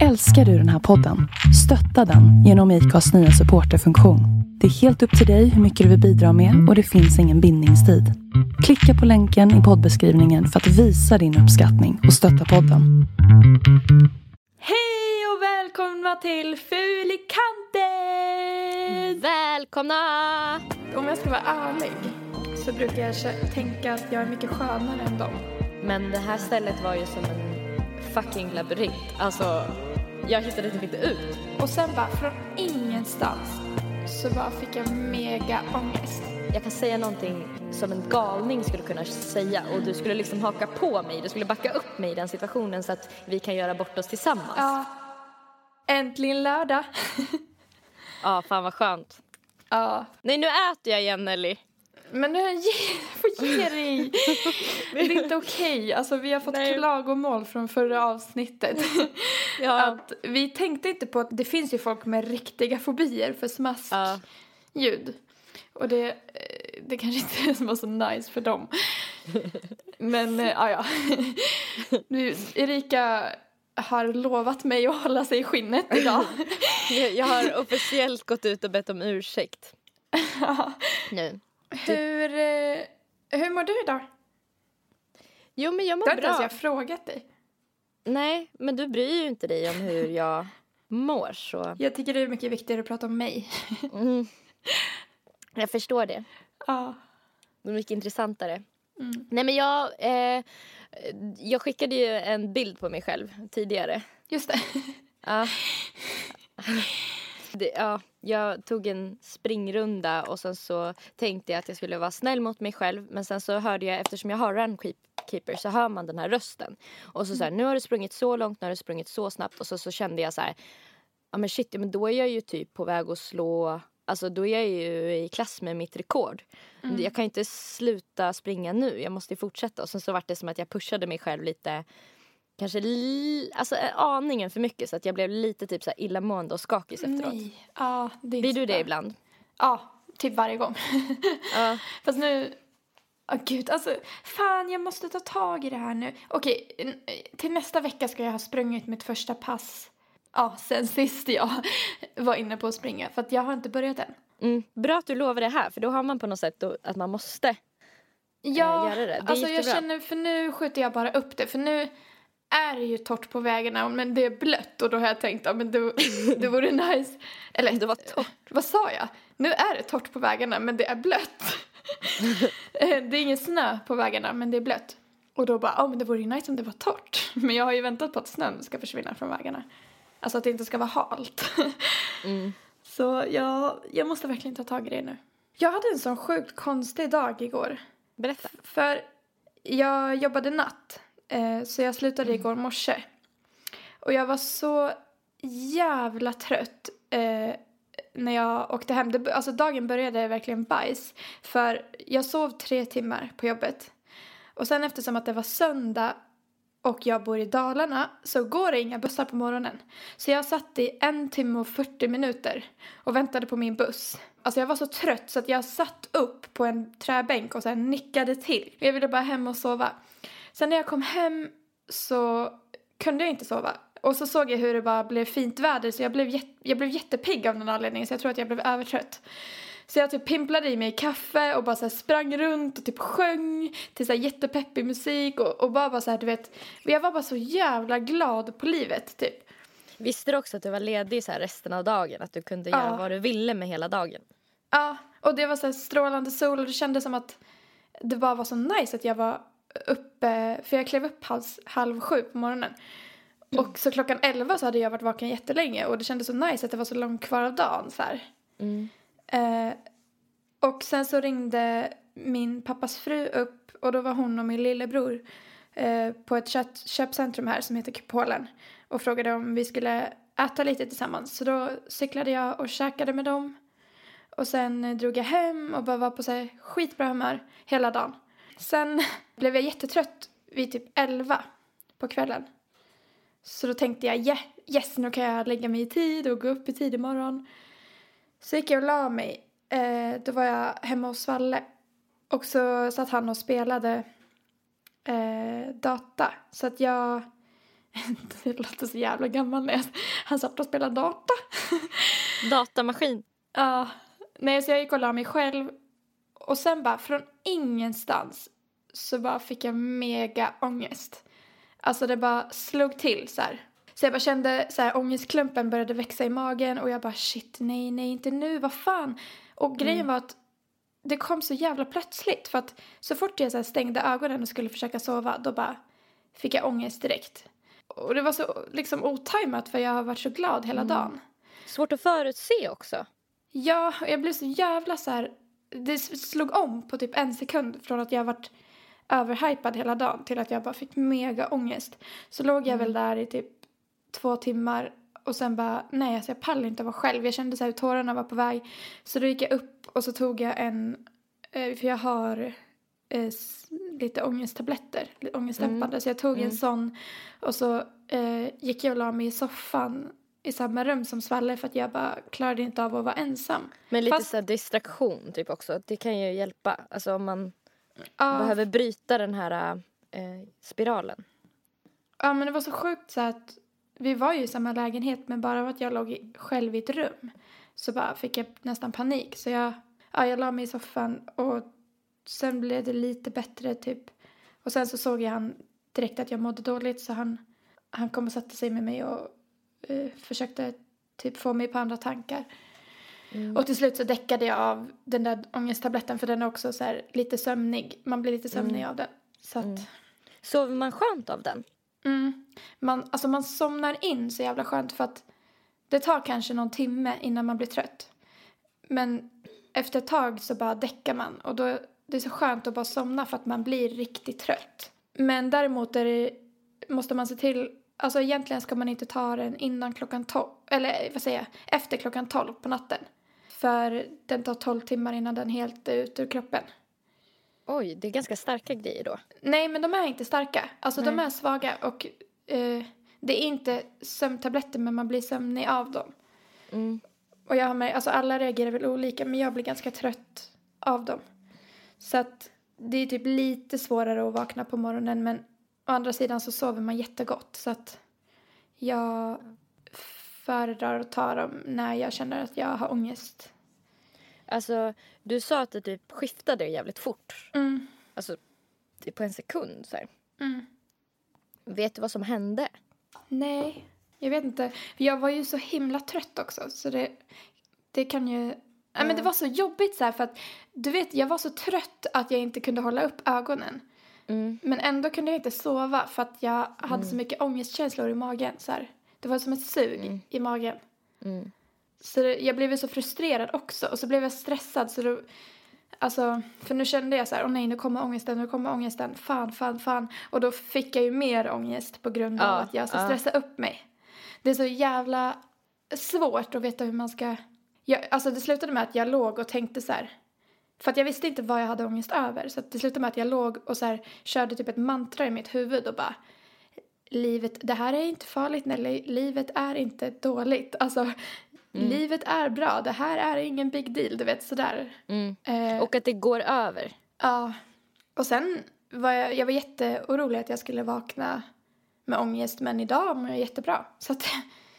Älskar du den här podden? Stötta den genom IKAs nya supporterfunktion. Det är helt upp till dig hur mycket du vill bidra med och det finns ingen bindningstid. Klicka på länken i poddbeskrivningen för att visa din uppskattning och stötta podden. Hej och välkomna till Fulikanten! Välkomna! Om jag ska vara ärlig så brukar jag tänka att jag är mycket skönare än dem. Men det här stället var ju som en fucking labyrint. Alltså, jag hittade typ inte ut. Och sen bara från ingenstans så bara fick jag mega ångest. Jag kan säga någonting som en galning skulle kunna säga och du skulle liksom haka på mig. Du skulle backa upp mig i den situationen så att vi kan göra bort oss tillsammans. Ja, äntligen lördag. Ja, fan vad skönt. ja, Nej, nu äter jag igen Nelly. Men nu får ge dig. Det är inte okej. Alltså vi har fått Nej. klagomål från förra avsnittet. Ja. Att vi tänkte inte på att det finns ju folk med riktiga fobier för smask. Ja. ljud. Och det, eh, det kanske inte var så nice för dem. Men eh, ja. Nu, Erika har lovat mig att hålla sig i skinnet idag. Jag, jag har officiellt gått ut och bett om ursäkt. Nu. Hur, eh, hur mår du idag? Jo, men jag Det mår har inte ens bra. jag frågat dig. Nej, men du bryr ju inte dig om hur jag mår så... Jag tycker det är mycket viktigare att prata om mig. Mm. Jag förstår det. Ja. Det är mycket intressantare. Mm. Nej men jag, eh, jag skickade ju en bild på mig själv tidigare. Just det. Ja. Det, ja, jag tog en springrunda och sen så tänkte jag att jag skulle vara snäll mot mig själv. Men sen så hörde jag, eftersom jag har runkeeper så hör man den här rösten. Och så så här, nu har du sprungit så långt, nu har du sprungit så snabbt. Och så, så kände jag så här, ja men shit, men då är jag ju typ på väg att slå, alltså då är jag ju i klass med mitt rekord. Jag kan inte sluta springa nu, jag måste ju fortsätta. Och sen så var det som att jag pushade mig själv lite Kanske alltså en aningen för mycket så att jag blev lite typ så här illamående och skakig efteråt. Nej. Ja, det är Blir du det ibland? Ja, typ varje gång. Ja. Fast nu... Åh gud, alltså fan jag måste ta tag i det här nu. Okej, n- till nästa vecka ska jag ha sprungit mitt första pass. Ja, sen sist jag var inne på att springa. För att jag har inte börjat än. Mm. Bra att du lovar det här för då har man på något sätt då, att man måste. Ja, göra det. Det är alltså jag känner för nu skjuter jag bara upp det. För nu är det ju torrt på vägarna men det är blött och då har jag tänkt att men det, det vore nice. Eller Det var torrt. Vad sa jag? Nu är det torrt på vägarna men det är blött. Eh, det är ingen snö på vägarna men det är blött. Och då bara, ja men det vore ju nice om det var torrt. Men jag har ju väntat på att snön ska försvinna från vägarna. Alltså att det inte ska vara halt. Mm. Så jag, jag måste verkligen ta tag i det nu. Jag hade en sån sjukt konstig dag igår. Berätta. För jag jobbade natt, eh, så jag slutade igår morse. Och jag var så jävla trött eh, när jag åkte hem. Det, alltså dagen började verkligen bajs. För jag sov tre timmar på jobbet. Och sen eftersom att det var söndag och jag bor i Dalarna så går det inga bussar på morgonen. Så jag satt i en timme och 40 minuter och väntade på min buss. Alltså jag var så trött så att jag satt upp på en träbänk och sen nickade till. Jag ville bara hem och sova. Sen när jag kom hem så kunde jag inte sova. Och så såg jag hur det bara blev fint väder så jag blev, jät- jag blev jättepigg av någon anledning så jag tror att jag blev övertrött. Så jag typ pimplade i mig kaffe och bara så sprang runt och typ sjöng till så jättepeppig musik och, och bara, bara så här, du vet, jag var bara så jävla glad på livet typ. Visste du också att du var ledig så resten av dagen? Att du kunde Ja. göra vad du ville med hela dagen? Ja, och det var så strålande sol och det kändes som att det bara var så nice att jag var uppe, för jag klev upp halv, halv sju på morgonen. Och så klockan elva så hade jag varit vaken jättelänge och det kändes så nice att det var så långt kvar av dagen så. Mm. Eh, och sen så ringde min pappas fru upp och då var hon och min lillebror eh, på ett köp, köpcentrum här som heter Kupolen och frågade om vi skulle äta lite tillsammans. Så då cyklade jag och käkade med dem. Och sen eh, drog jag hem och bara var på så här skitbra humör hela dagen. Sen blev jag jättetrött vid typ 11 på kvällen. Så då tänkte jag "Yeah, yes, nu kan jag lägga mig i tid och gå upp i tid imorgon. Så gick jag och la mig. Eh, då var jag hemma hos Valle. Och så satt han och spelade eh, data. Så att jag det låter så jävla gammal när jag, han satt och spelade data. Datamaskin. Ja, nej så jag gick och la mig själv och sen bara från ingenstans så bara fick jag mega ångest. Alltså det bara slog till så här. Så jag bara kände så här ångestklumpen började växa i magen och jag bara shit nej nej inte nu vad fan. Och grejen var att det kom så jävla plötsligt för att så fort jag så stängde ögonen och skulle försöka sova då bara fick jag ångest direkt. Och det var så liksom otajmat för jag har varit så glad hela dagen. Svårt att förutse också. Ja, och jag blev så jävla så här. Det slog om på typ en sekund från att jag varit överhypad hela dagen till att jag bara fick mega ångest. Så låg jag väl där i typ två timmar och sen bara nej alltså jag pallar inte vara själv. Jag kände så här hur tårarna var på väg. Så då gick jag upp och så tog jag en, eh, för jag har eh, lite ångesttabletter, lite ångestdämpande. Så jag tog en sån och så eh, gick jag och la mig i soffan i samma rum som Svalle för att jag bara klarade inte av att vara ensam. Men lite Fast- så distraktion typ också. Det kan ju hjälpa. Alltså om man Ja, behöver bryta den här eh, spiralen. Ja, men det var så sjukt så att vi var ju i samma lägenhet men bara av att jag låg i, själv i ett rum så bara fick jag nästan panik. Så jag, ja, jag la mig i soffan och sen blev det lite bättre typ. Och sen så såg jag han direkt att jag mådde dåligt så han, han kom och satte sig med mig och eh, försökte typ få mig på andra tankar. Och till slut så däckade jag av den där ångesttabletten för den är också så här lite sömnig. Man blir lite sömnig av den. Så att... Sover man skönt av den? Mm. Man, alltså man somnar in så jävla skönt för att det tar kanske någon timme innan man blir trött. Men efter ett tag så bara däckar man och då det är så skönt att bara somna för att man blir riktigt trött. Men däremot är det, måste man se till, alltså egentligen ska man inte ta den innan klockan tolv, eller vad säger jag, efter klockan tolv på natten. För den tar tolv timmar innan den helt är ut ur kroppen. Oj, det är ganska starka grejer då. Nej, men de är inte starka. Alltså de är svaga och eh, det är inte sömntabletter men man blir sömnig av dem. Mm. Och jag har med, alltså alla reagerar väl olika men jag blir ganska trött av dem. Så att det är typ lite svårare att vakna på morgonen men å andra sidan så sover man jättegott så att jag föredrar att ta dem när jag känner att jag har ångest. Alltså, du sa att det typ skiftade jävligt fort. Mm. Alltså, typ på en sekund så. Mm. Vet du vad som hände? Nej, jag vet inte. Jag var ju så himla trött också. Så det, det kan ju... Nej, men det var så jobbigt så här för att du vet, jag var så trött att jag inte kunde hålla upp ögonen. Mm. Men ändå kunde jag inte sova för att jag hade så mycket ångestkänslor i magen. Så här. Det var som ett sug i magen. Mm. Så det, jag blev så frustrerad också och så blev jag stressad så då, alltså, för nu kände jag så här, åh nej nu kommer ångesten, nu kommer ångesten, fan, fan, fan. Och då fick jag ju mer ångest på grund av Ja, att jag så ja. stressade upp mig. Det är så jävla svårt att veta hur man ska, jag, alltså det slutade med att jag låg och tänkte så här, för att jag visste inte vad jag hade ångest över. Så det slutade med att jag låg och så här, körde typ ett mantra i mitt huvud och bara Livet, det här är inte farligt Nelly, livet är inte dåligt. Alltså, livet är bra, det här är ingen big deal, du vet sådär. Mm. Eh, Och att det går över. ja. Och sen var jag, jag var jätteorolig att jag skulle vakna med ångest, men idag mår jag jättebra. Så att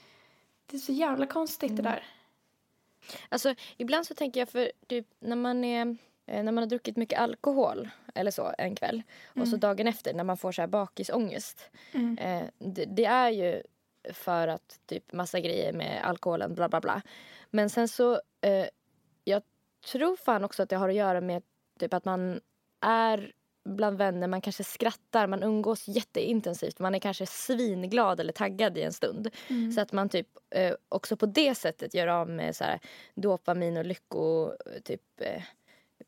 det är så jävla konstigt det där. Alltså, ibland så tänker jag för typ när man är eh, när man har druckit mycket alkohol eller så en kväll och så dagen efter när man får så här bakisångest. Mm. Eh, det, det är ju för att typ massa grejer med alkoholen bla bla bla. Men sen så eh, jag tror fan också att det har att göra med typ att man är bland vänner, man kanske skrattar, man umgås jätteintensivt, man är kanske svinglad eller taggad i en stund. Så att man typ eh, också på det sättet gör av med så här dopamin och lycko typ eh,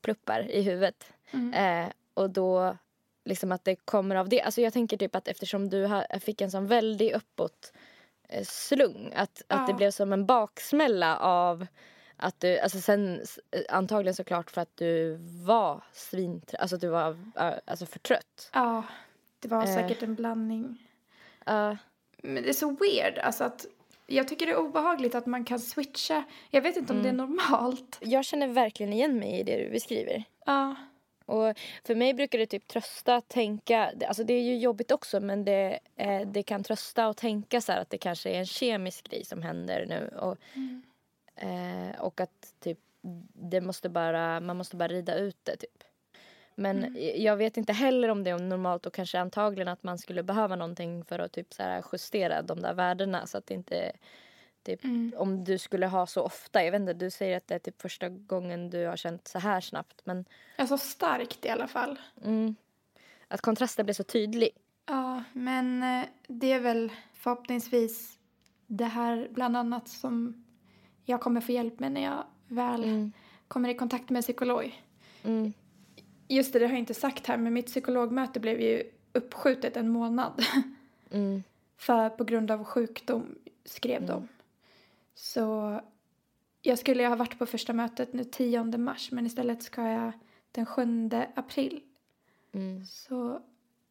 pluppar i huvudet. Eh, och då liksom att det kommer av det. Alltså jag tänker typ att eftersom du ha, fick en sån väldig uppåt eh, slung att, att det Ja. blev som en baksmälla av att du, alltså sen eh, antagligen såklart för att du var svintrött, alltså att du var eh, alltså för trött. Ja, det var Eh. säkert en blandning. Uh, Men det är så weird, alltså att jag tycker det är obehagligt att man kan switcha. Jag vet inte om det är normalt. jag känner verkligen igen mig i det du beskriver. Ja. Och för mig brukar det typ trösta att tänka, alltså det är ju jobbigt också men det, eh, det kan trösta att tänka så att det kanske är en kemisk grej som händer nu. Och, Mm. Eh, och att typ det måste bara, man måste bara rida ut det typ. Men Mm. jag vet inte heller om det är normalt och kanske antagligen att man skulle behöva någonting för att typ så här justera de där värdena så att det inte typ, Mm. om du skulle ha så ofta. Jag vet inte, du säger att det är typ första gången du har känt så här snabbt men Alltså starkt i alla fall. mm, att kontrasten blir så tydlig. Ja, men eh, det är väl förhoppningsvis det här bland annat som jag kommer få hjälp med när jag väl Mm. kommer i kontakt med en psykolog. Mm. Just det, det har jag inte sagt här, men mitt psykologmöte blev ju uppskjutet en månad. Mm. För på grund av sjukdom, skrev de. Så jag skulle ha varit på första mötet nu 10 mars, men istället ska jag den 7 april. Mm. Så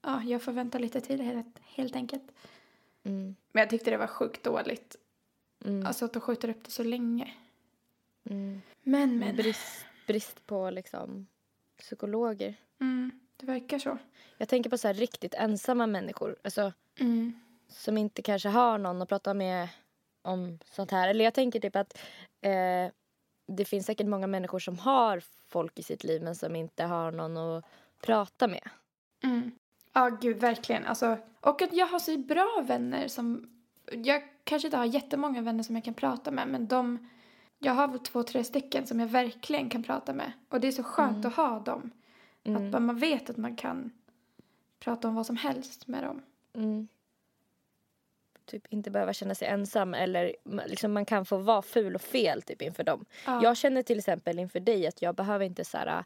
ja, jag får vänta lite till helt, helt enkelt. Mm. Men jag tyckte det var sjukt dåligt. Mm. Alltså att de skjuter upp det så länge. Mm. Men, men. Brist, brist på liksom psykologer. Mm, det verkar så. Jag tänker på så här riktigt ensamma människor. Alltså, Mm. som inte kanske har någon att prata med om sånt här. Eller jag tänker typ att eh, det finns säkert många människor som har folk i sitt liv men som inte har någon att prata med. Mm. Ja, gud, verkligen. Alltså, och att jag har så bra vänner som... Jag kanske inte har jättemånga vänner som jag kan prata med, men de... Jag har väl två, tre stycken som jag verkligen kan prata med. Och det är så skönt att ha dem. Att bara man vet att man kan prata om vad som helst med dem. Mm. Typ inte behöva känna sig ensam eller liksom man kan få vara ful och fel typ inför dem. Ja. Jag känner till exempel inför dig att jag behöver inte så här, äh,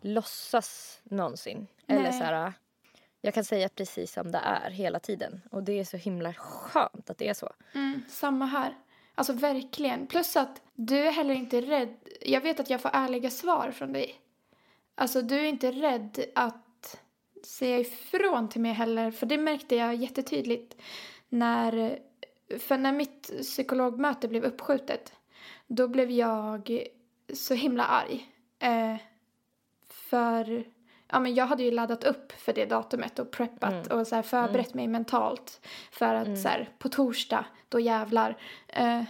låtsas någonsin. Eller Nej. så här, äh, jag kan säga precis som det är hela tiden. Och det är så himla skönt att det är så. Mm, samma här. Alltså verkligen. Plus att du är heller inte rädd. Jag vet att jag får ärliga svar från dig. Alltså du är inte rädd att säga ifrån till mig heller. För det märkte jag jättetydligt när... För när mitt psykologmöte blev uppskjutet. Då blev jag så himla arg. Eh, för... Ja, men jag hade ju laddat upp för det datumet och preppat och så här förberett mig mentalt. För att så här, på torsdag, då jävlar. Eh,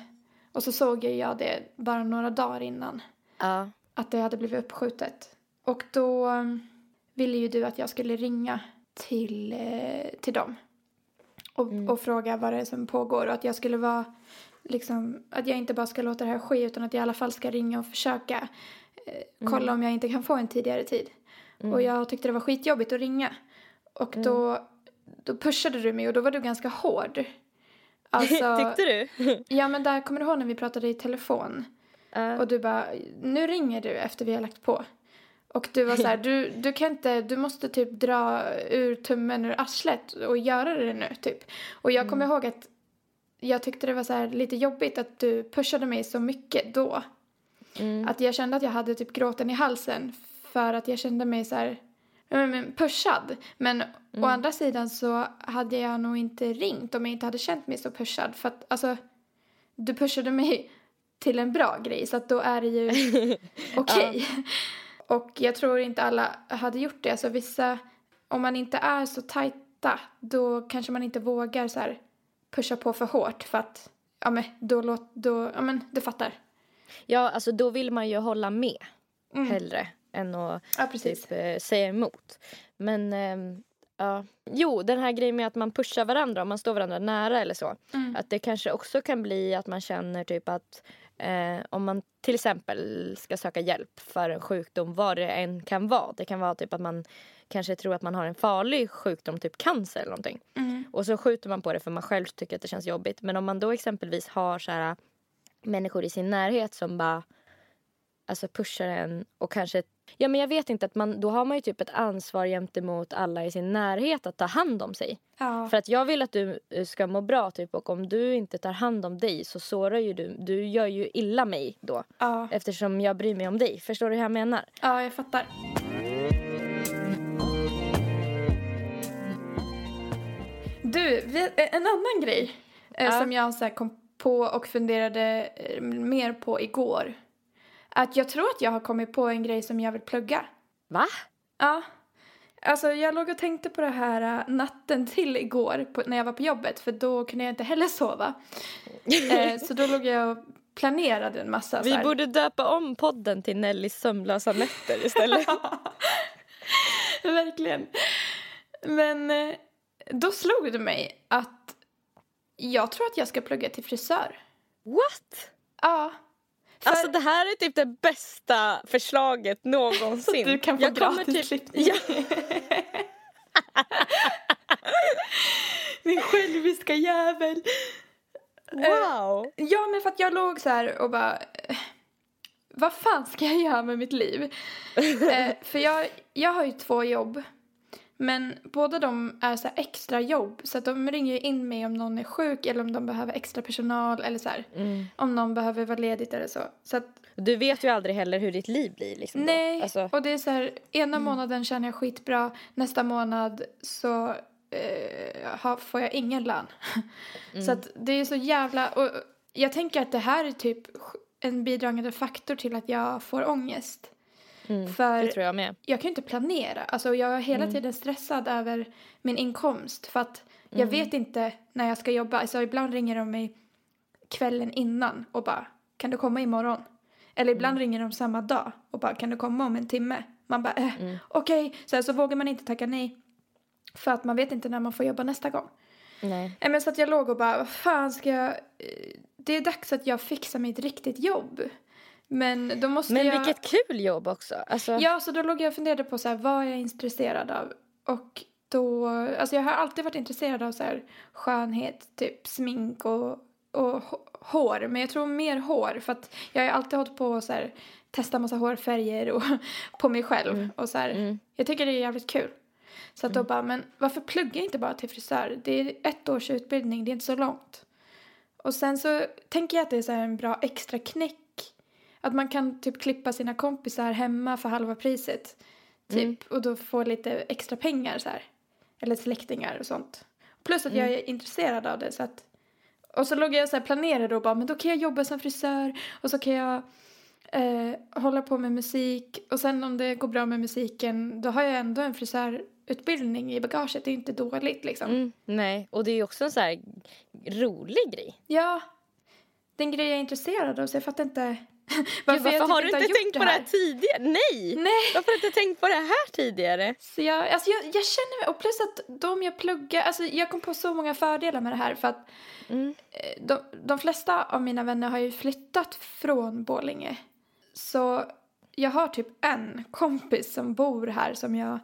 och så såg jag det bara några dagar innan. Ja. Att det hade blivit uppskjutet. Och då um, ville ju du att jag skulle ringa till, eh, till dem. Och, och fråga vad det är som pågår. Och att jag skulle vara liksom, att jag inte bara ska låta det här ske utan att jag i alla fall ska ringa och försöka eh, kolla om jag inte kan få en tidigare tid. Och jag tyckte det var skitjobbigt att ringa. Och då, då pushade du mig och då var du ganska hård. Alltså, Tyckte du? Ja men där kommer du ihåg när vi pratade i telefon? Ja. Och du bara, nu ringer du efter vi har lagt på. Och du var så här, du, du kan inte, du måste typ dra ur tummen ur arslet och göra det nu typ. Och jag kommer ihåg att jag tyckte det var så här lite jobbigt att du pushade mig så mycket då. Mm. Att jag kände att jag hade typ gråten i halsen för att jag kände mig så här ja, men- pushad. Men å andra sidan så hade jag nog inte ringt om jag inte hade känt mig så pushad. För att alltså, du pushade mig till en bra grej så att då är det ju okej. Och jag tror inte alla hade gjort det. Alltså vissa, om man inte är så tajta då kanske man inte vågar så här pusha på för hårt för att ja men då låt, då, ja men du fattar. Ja, alltså då vill man ju hålla med hellre än att Ja typ, eh, säga emot. Men ehm, ja. Jo, den här grejen med att man pushar varandra om man står varandra nära eller så. Mm. Att det kanske också kan bli att man känner typ att eh, om man till exempel ska söka hjälp för en sjukdom, vad det än kan vara. Det kan vara typ att man kanske tror att man har en farlig sjukdom, typ cancer eller någonting. Mm. Och så skjuter man på det för man själv tycker att det känns jobbigt. Men om man då exempelvis har så här människor i sin närhet som bara alltså pushar en och kanske Ja men jag vet inte att man, då har man ju typ ett ansvar gentemot alla i sin närhet att ta hand om sig. Ja. För att jag vill att du eh, ska må bra typ och om du inte tar hand om dig så sårar ju du, du gör ju illa mig då. Ja. Eftersom jag bryr mig om dig. Förstår du hur jag menar? ja, jag fattar. Du, vi- en annan grej eh, Ja. som jag så kom på och funderade eh, mer på igår. Att jag tror att jag har kommit på en grej som jag vill plugga. Va? Ja. Alltså jag låg och tänkte på det här äh, natten till igår på, när jag var på jobbet för då kunde jag inte heller sova. eh, så då låg jag och planerade en massa. Vi borde döpa om podden till Nellys sömnlösa nätter istället. Verkligen. Men eh, då slog det mig att jag tror att jag ska plugga till frisör. What? Ja. För, Alltså det här är typ det bästa förslaget någonsin. du kan få Jag kommer gratis typ- klippning. Ja. Min själviska jävel. Wow. Ja, men för att jag låg så här och bara... eh, Vad fan ska jag göra med mitt liv? eh, för jag, jag har ju två jobb. Men båda de är så extra jobb. Så att de ringer ju in mig om någon är sjuk eller om de behöver extra personal eller så här. Mm. Om någon behöver vara ledigt eller så. Så att Du vet ju aldrig heller hur ditt liv blir. Liksom, nej, Alltså, och det är så här, ena månaden känner jag skitbra, nästa månad så eh, får jag ingen lön. Så att det är så jävla, och jag tänker att det här är typ en bidragande faktor till att jag får ångest. Mm, För det tror jag med. jag kan ju inte planera. Alltså jag är hela tiden stressad över min inkomst. För att jag vet inte när jag ska jobba. Alltså ibland ringer de mig kvällen innan och bara kan du komma imorgon? Eller ibland ringer de samma dag och bara kan du komma om en timme? Man bara eh, okej. Så, här, så vågar man inte tacka nej. För att man vet inte när man får jobba nästa gång. Nej. Nej, men så att jag låg och bara, vad fan ska jag... eh, Det är dags att jag fixar mitt riktigt jobb. Men då måste Men jag... vilket kul jobb också. Alltså, Ja, så då låg jag och funderade på så här, vad är jag intresserad av? Och då, alltså jag har alltid varit intresserad av så här skönhet, typ smink och, och hår. Men jag tror mer hår för att jag har alltid hållit på så här testa massa hårfärger och på mig själv. Och så här, Mm. jag tycker det är jävligt kul. Så att då bara, men varför pluggar jag inte bara till frisör? Det är ett års utbildning, det är inte så långt. Och sen så tänker jag att det är så en bra extra knäck. Att man kan typ klippa sina kompisar hemma för halva priset. Typ. Och då få lite extra pengar så här. Eller släktingar och sånt. Plus att jag är intresserad av det så att. Och så låg jag så här planerade och bara, men då kan jag jobba som frisör. Och så kan jag eh, hålla på med musik. Och sen om det går bra med musiken, då har jag ändå en frisörutbildning i bagaget. Det är inte dåligt liksom. Mm, nej, och det är ju också en så här rolig grej. Ja, det är en grej jag är intresserad av så jag fattar inte varför, varför har typ du inte gjort tänkt på det här tidigare? Nej! Nej. Varför har du inte tänkt på det här tidigare? Så jag, alltså jag, jag känner mig, och plus att de jag pluggar, alltså jag kom på så många fördelar med det här för att Mm. eh, de, de flesta av mina vänner har ju flyttat från Borlänge. Så jag har typ en kompis som bor här som jag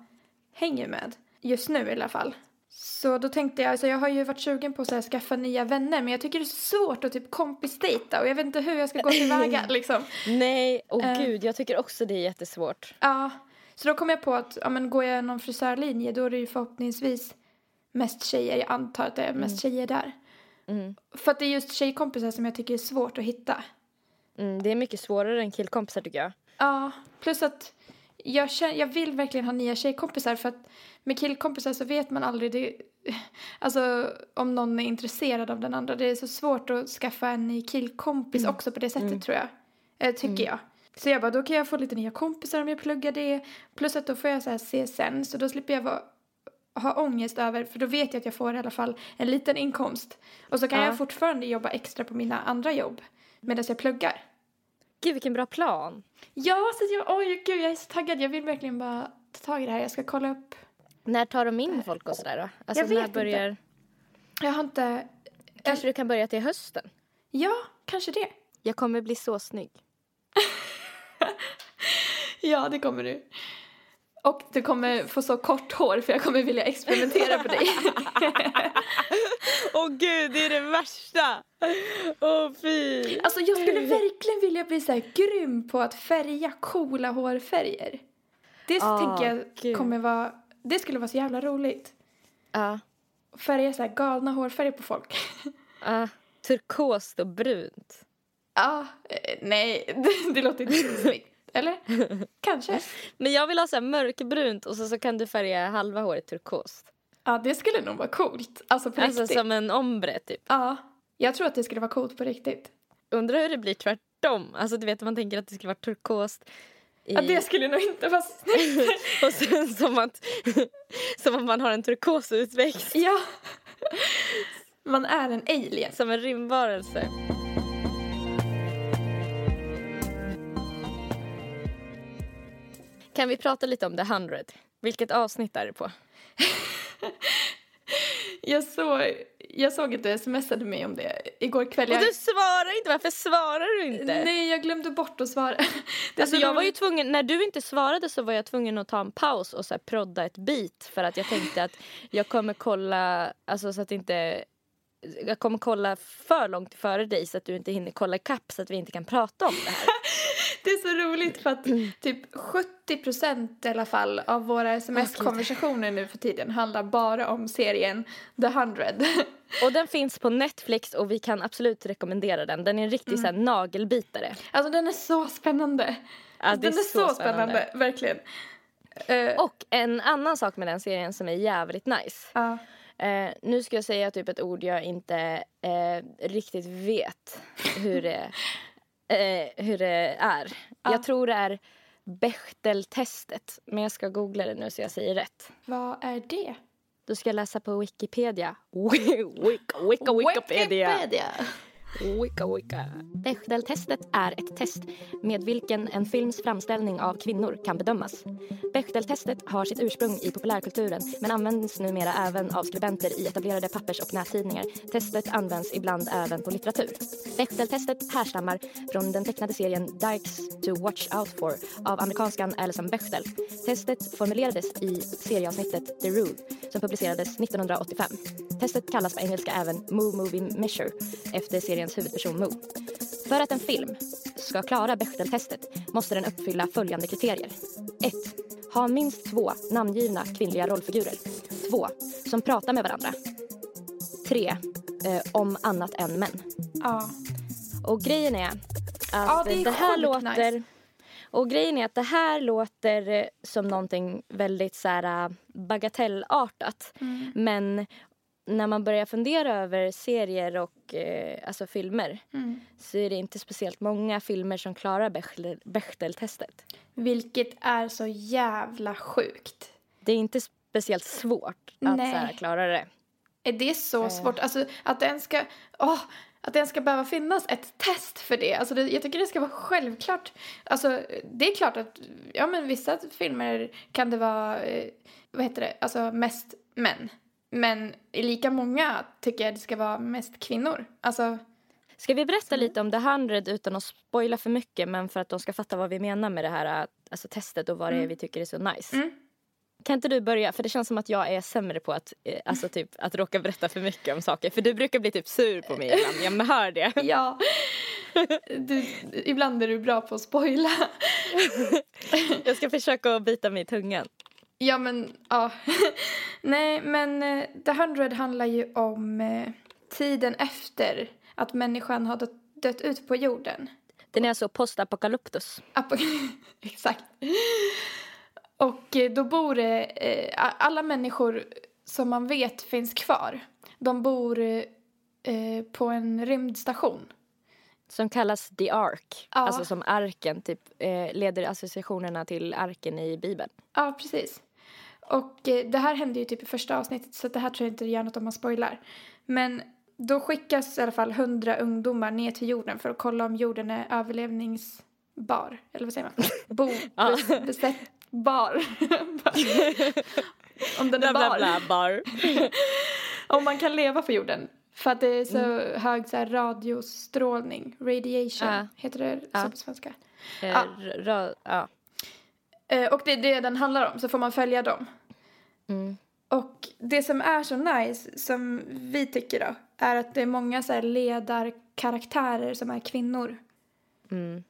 hänger med. Just nu i alla fall. Så då tänkte jag, alltså jag har ju varit sugen på att skaffa nya vänner men jag tycker det är så svårt att typ kompisdejta och jag vet inte hur jag ska gå tillväga liksom. Nej, och Eh. gud, jag tycker också det är jättesvårt. Ja, så då kom jag på att ja, men går jag någon frisörlinje då är det ju förhoppningsvis mest tjejer. Jag antar att det är mest tjejer där. Mm. För att det är just tjejkompisar som jag tycker är svårt att hitta. Mm, det är mycket svårare än killkompisar tycker jag. Ja, plus att jag, känner, jag vill verkligen ha nya tjejkompisar för att med killkompisar så vet man aldrig det, alltså om någon är intresserad av den andra. Det är så svårt att skaffa en ny killkompis också på det sättet tror jag. Eh, tycker jag. Så jag bara, då kan jag få lite nya kompisar om jag pluggar det. Plus att då får jag så här CSN så då slipper jag vara, ha ångest över, för då vet jag att jag får i alla fall en liten inkomst. Och så kan Ja. jag fortfarande jobba extra på mina andra jobb medan jag pluggar. Gud, vilken bra plan. Ja, så jag, oj gud jag är så taggad. Jag vill verkligen bara ta tag i det här. Jag ska kolla upp. När tar de in folk och sådär då? Alltså, Jag vet när inte. börjar... Jag har inte... Kanske du kan börja till hösten? Ja, kanske det. Jag kommer bli så snygg. Ja, det kommer du. Och du kommer få så kort hår för jag kommer vilja experimentera på dig. Åh gud, det är det värsta! Åh fy! Alltså jag skulle verkligen vilja bli så här grym på att färga coola hårfärger. Det Ah, tänker jag gud. kommer vara... Det skulle vara så jävla roligt. Ja, Färga så här galna hårfärger på folk. ja. turkost och brunt. Ja, eh, nej, det, det låter inte så snyggt. Eller? Kanske. Men jag vill ha så mörkbrunt och så, så kan du färga halva håret turkost. Ja, det skulle nog vara coolt. Alltså på Alltså riktigt. som en ombre typ. Ja, jag tror att det skulle vara coolt på riktigt. Undrar hur det blir tvärtom. Alltså du vet man tänker att det skulle vara turkost i, Ja, det skulle nog inte vara snyggt. och sen som att, som att man har en turkosutväxt. ja. Man är en alien. Som en rymdvarelse. Kan vi prata lite om The 100? Vilket avsnitt är det på? Jag, såg, jag såg att du smsade mig om det igår kväll. Och Jag, du svarar inte, varför svarar du inte? nej, jag glömde bort att svara. Alltså så jag var ju tvungen, när du inte svarade så var jag tvungen att ta en paus och så här prodda ett bit för att jag tänkte att jag kommer kolla, alltså så att inte jag kommer kolla för långt före dig så att du inte hinner kolla ikapp så att vi inte kan prata om det här. Det är så roligt för att typ 70 procent i alla fall av våra sms-konversationer nu för tiden handlar bara om serien The 100. Och den finns på Netflix och vi kan absolut rekommendera den. Den är en riktig så här, nagelbitare. Alltså den är så spännande. Ja, den är så, spännande. verkligen. Eh, Och en annan sak med den serien som är jävligt nice. ja. Eh, nu ska jag säga typ ett ord jag inte eh, riktigt vet hur det, eh, hur det är. Ja. Jag tror det är Bechteltestet. Men jag ska googla det nu så jag säger rätt. Vad är det? Då ska läsa på Wikipedia. Wicca, wicca, Wikipedia. Wicca, wicca. Bechdeltestet är ett test med vilken en films framställning av kvinnor kan bedömas. Bechdeltestet har sitt ursprung i populärkulturen men används numera även av skribenter i etablerade pappers och nättidningar. Testet används ibland även på litteratur. Bechdeltestet härstammar från den tecknade serien Dykes to watch out for av amerikanskan Alison Bechdel. Testet formulerades i serieavsnittet The Rule som publicerades 1985. Testet kallas på engelska även Move Movie Measure efter serien seriens huvudperson Moo. För att en film ska klara Bechdeltestet måste den uppfylla följande kriterier. 1. Ha minst två namngivna kvinnliga rollfigurer. 2. Som pratar med varandra. 3. Eh, om annat än män. Ja. Och grejen är att Ja, det är här sjukt låter... nice. Och grejen är att det här låter eh, som någonting väldigt så här äh, bagatellartat. Mm. Men när man börjar fundera över serier och eh, alltså filmer Mm. så är det inte speciellt många filmer som klarar Bechdel- Bechdel-testet. Vilket är så jävla sjukt. Det är inte speciellt svårt att så här, klara det. Är det så Eh. svårt? Alltså att det ens ska... Åh, att det ens ska behöva finnas ett test för det. Alltså det, jag tycker det ska vara självklart. Alltså det är klart att ja men vissa filmer kan det vara, eh, vad heter det, alltså mest män. Men i lika många tycker jag det ska vara mest kvinnor. Alltså, Ska vi berätta lite om The 100 utan att spoila för mycket men för att de ska fatta vad vi menar med det här äh, alltså, testet och vad det är vi tycker är så nice. Mm. Kan inte du börja? För det känns som att jag är sämre på att, eh, alltså, typ, att råka berätta för mycket om saker. För du brukar bli typ sur på mig ibland. Jag hör det. ja. Du, ibland är du bra på att spoila. Jag ska försöka bita mig i tungan. Ja, men ja. Nej, men eh, The 100 handlar ju om eh, tiden efter att människan har dött, dött ut på jorden. Den är alltså postapokalyptus. Apo- Exakt. Och eh, då bor det, eh, alla människor som man vet finns kvar, de bor eh, på en rymdstation. Som kallas The Ark. Ja. Alltså som arken typ eh, leder associationerna till arken i Bibeln. Ja, precis. Och eh, det här hände ju typ i första avsnittet så det här tror jag inte det gör något om man spoilar. Men då skickas i alla fall hundra ungdomar ner till jorden för att kolla om jorden är överlevningsbar. Eller vad säger man? Bo, Ja. bes, besättbar. om den är bar. bar. Om man kan leva på jorden. För att det är så hög så här, radiostrålning, radiation, Ja. heter det Ja. så på svenska? Eh, Ja. r- rö- ja. Eh, och det är det den handlar om, så får man följa dem. Mm. Och det som är så nice, som vi tycker då, är att det är många så här ledarkaraktärer som är kvinnor. Mm.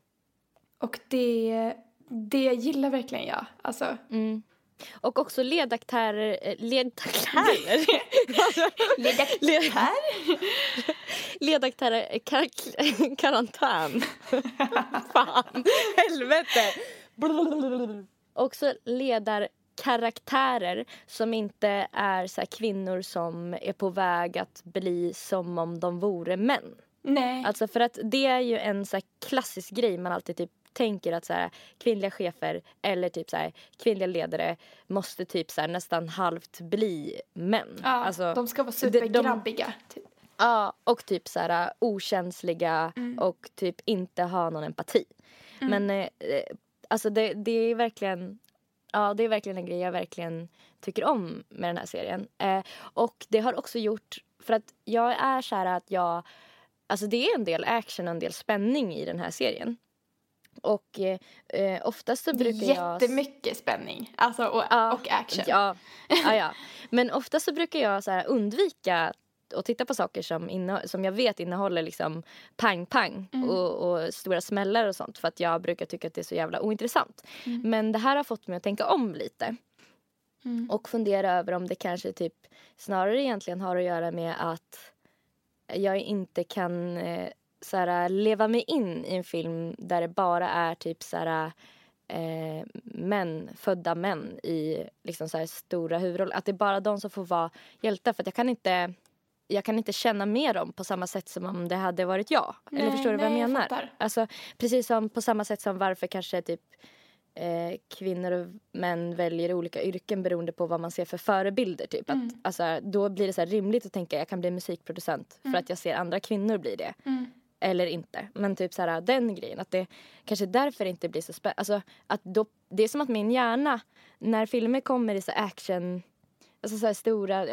Och det, det gillar verkligen jag. Alltså, Mm. Och också ledaktärer... Ledaktärer? ledarkaraktär? Ledaktärer... Kar karantän. Fan. Helvete. Också ledarkaraktärer som inte är så kvinnor som är på väg att bli som om de vore män. Nej. Alltså för att det är ju en så klassisk grej man alltid typ tänker att så här, kvinnliga chefer eller typ så här, kvinnliga ledare måste typ så här, nästan halvt bli män. Ja, Alltså, de ska vara supergrabbiga. typ. Ja, och typ så här okänsliga Mm. och typ inte ha någon empati. Men eh, eh, alltså det, det är verkligen Ja, det är verkligen en grej jag verkligen tycker om med den här serien. Eh, och det har också gjort, för att jag är så här att jag, alltså det är en del action och en del spänning i den här serien. Och eh, eh, oftast så brukar är jag... jättemycket spänning alltså, och, Ja, och action. Ja, ja, ja. Men ofta så brukar jag så undvika att titta på saker som, inne, som jag vet innehåller liksom pang-pang Mm. och, och stora smällar och sånt för att jag brukar tycka att det är så jävla ointressant. Mm. Men det här har fått mig att tänka om lite Mm. och fundera över om det kanske typ snarare egentligen har att göra med att jag inte kan eh, så här, leva mig in i en film där det bara är typ så här, eh, män, födda män i liksom så här, stora huvudroller. Att det är bara de som får vara hjältar. För jag kan inte jag kan inte känna med dem på samma sätt som om det hade varit jag. Eller Nej, förstår du vad nej, jag jag menar? fattar. alltså, precis som på samma sätt som varför kanske typ eh, kvinnor och män väljer olika yrken beroende på vad man ser för förebilder. Typ. Mm. Att, alltså, då blir det så rimligt att tänka jag kan bli musikproducent för att jag ser andra kvinnor bli det. Mm. Eller inte. Men typ så här, den grejen. Att det kanske därför inte blir så spännande. Alltså, att då, det är som att min hjärna, när filmer kommer i så action Alltså så stora,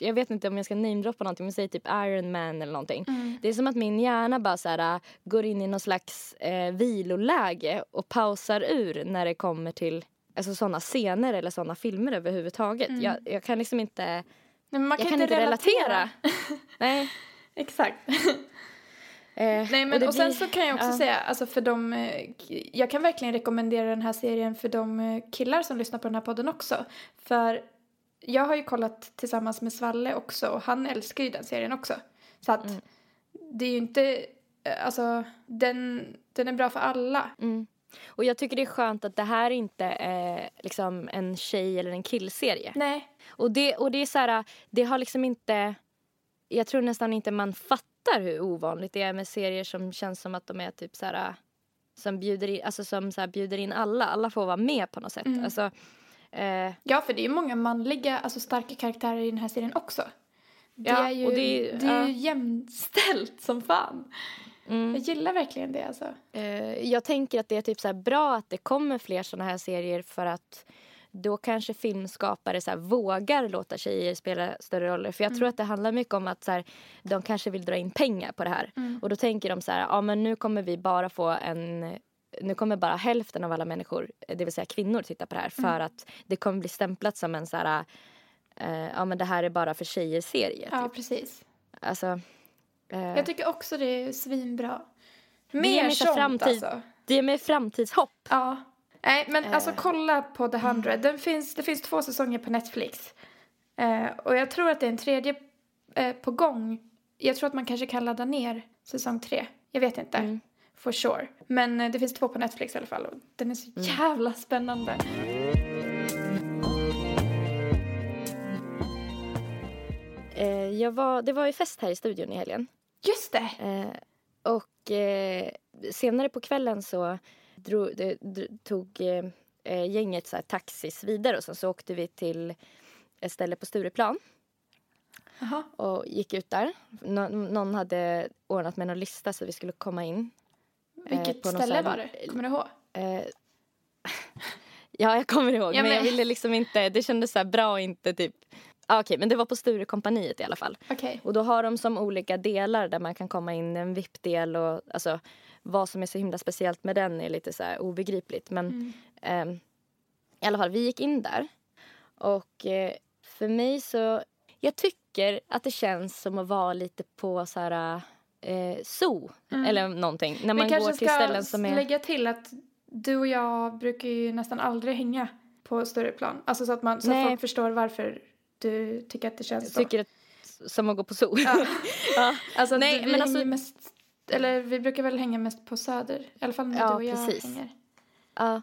jag vet inte om jag ska namedroppa någonting men säg typ Iron Man eller någonting. Mm. Det är som att min hjärna bara så här, äh, går in i någon slags eh, viloläge och pausar ur när det kommer till alltså, sådana scener eller sådana filmer överhuvudtaget. Mm. Jag, jag kan liksom inte, Nej, men man jag kan, kan inte relatera. relatera. Nej. Exakt. Eh, Nej, men, det och, sen blir- så kan jag också ja. säga, alltså för de, eh, jag kan verkligen rekommendera den här serien för de eh, killar som lyssnar på den här podden också. För jag har ju kollat tillsammans med Svalle också och han älskar ju den serien också. Så att Mm. det är ju inte, eh, alltså den, den är bra för alla. Mm. Och jag tycker det är skönt att det här inte är liksom en tjej eller en killserie. Nej. Och det, och det är så här, det har liksom inte... Jag tror nästan inte man fattar hur ovanligt det är med serier som känns som att de är typ så här... Som bjuder in, alltså som så här bjuder in alla. Alla får vara med på något sätt. Mm. Alltså, eh, Ja, för det är ju många manliga, alltså starka karaktärer i den här serien också. Det Ja, är ju, och det det är, ju ja. jämställt som fan. mm. Jag gillar verkligen det alltså. Eh, jag tänker att det är typ så bra att det kommer fler såna här serier för att då kanske filmskapare så här vågar låta tjejer spela större roller. För jag tror att det handlar mycket om att så här, de kanske vill dra in pengar på det här. Mm. Och då tänker de så här, ja men nu kommer vi bara få en nu kommer bara hälften av alla människor, det vill säga kvinnor, titta på det här för att det kommer bli stämplat som en så här, eh, ja men det här är bara för tjejer-serie. Ja, Typ. precis. Alltså, eh, Jag tycker också det är svinbra. Mer sånt framtid. alltså. det ger mig framtidshopp. Ja. Nej, men alltså Eh. kolla på The 100. Den finns, det finns två säsonger på Netflix. Eh, och jag tror att det är en tredje eh, på gång. Jag tror att man kanske kan ladda ner säsong tre. Jag vet inte. Mm. For sure. Men eh, det finns två på Netflix i alla fall. Och den är så Mm. jävla spännande. Eh, jag var, det var ju fest här i studion i helgen. Just det! Eh, och eh, senare på kvällen så drog, tog eh, eh, gänget så här, taxis vidare och sen så åkte vi till ett ställe på Stureplan Jaha. och gick ut där. Nå, någon hade ordnat med någon lista så vi skulle komma in. Vilket på någon ställe här- var det? Kommer du ihåg? Eh, ja, jag kommer ihåg. Ja, men jag men- ville liksom inte, det kändes så här bra och inte typ... Ah, Okej, men det var på Sturecompagniet i alla fall. Okej. Och då har de som olika delar där man kan komma in en VIP-del och alltså vad som är så himla speciellt med den är lite så obegripligt. Men Mm. ehm, i alla fall, vi gick in där och eh, för mig så, jag tycker att det känns som att vara lite på så här eh, zoo eller någonting. När man Vi går kanske till ska ställen som är... lägga till att du och jag brukar ju nästan aldrig hänga på större plan. Alltså så att, man, så att folk förstår varför du tycker att det känns så. tycker att, som att gå på zoo. Ja. ja. Alltså, Nej, vi men alltså- mest, eller vi brukar väl hänga mest på Söder. I alla fall när Ja, du och jag precis. hänger. Ja.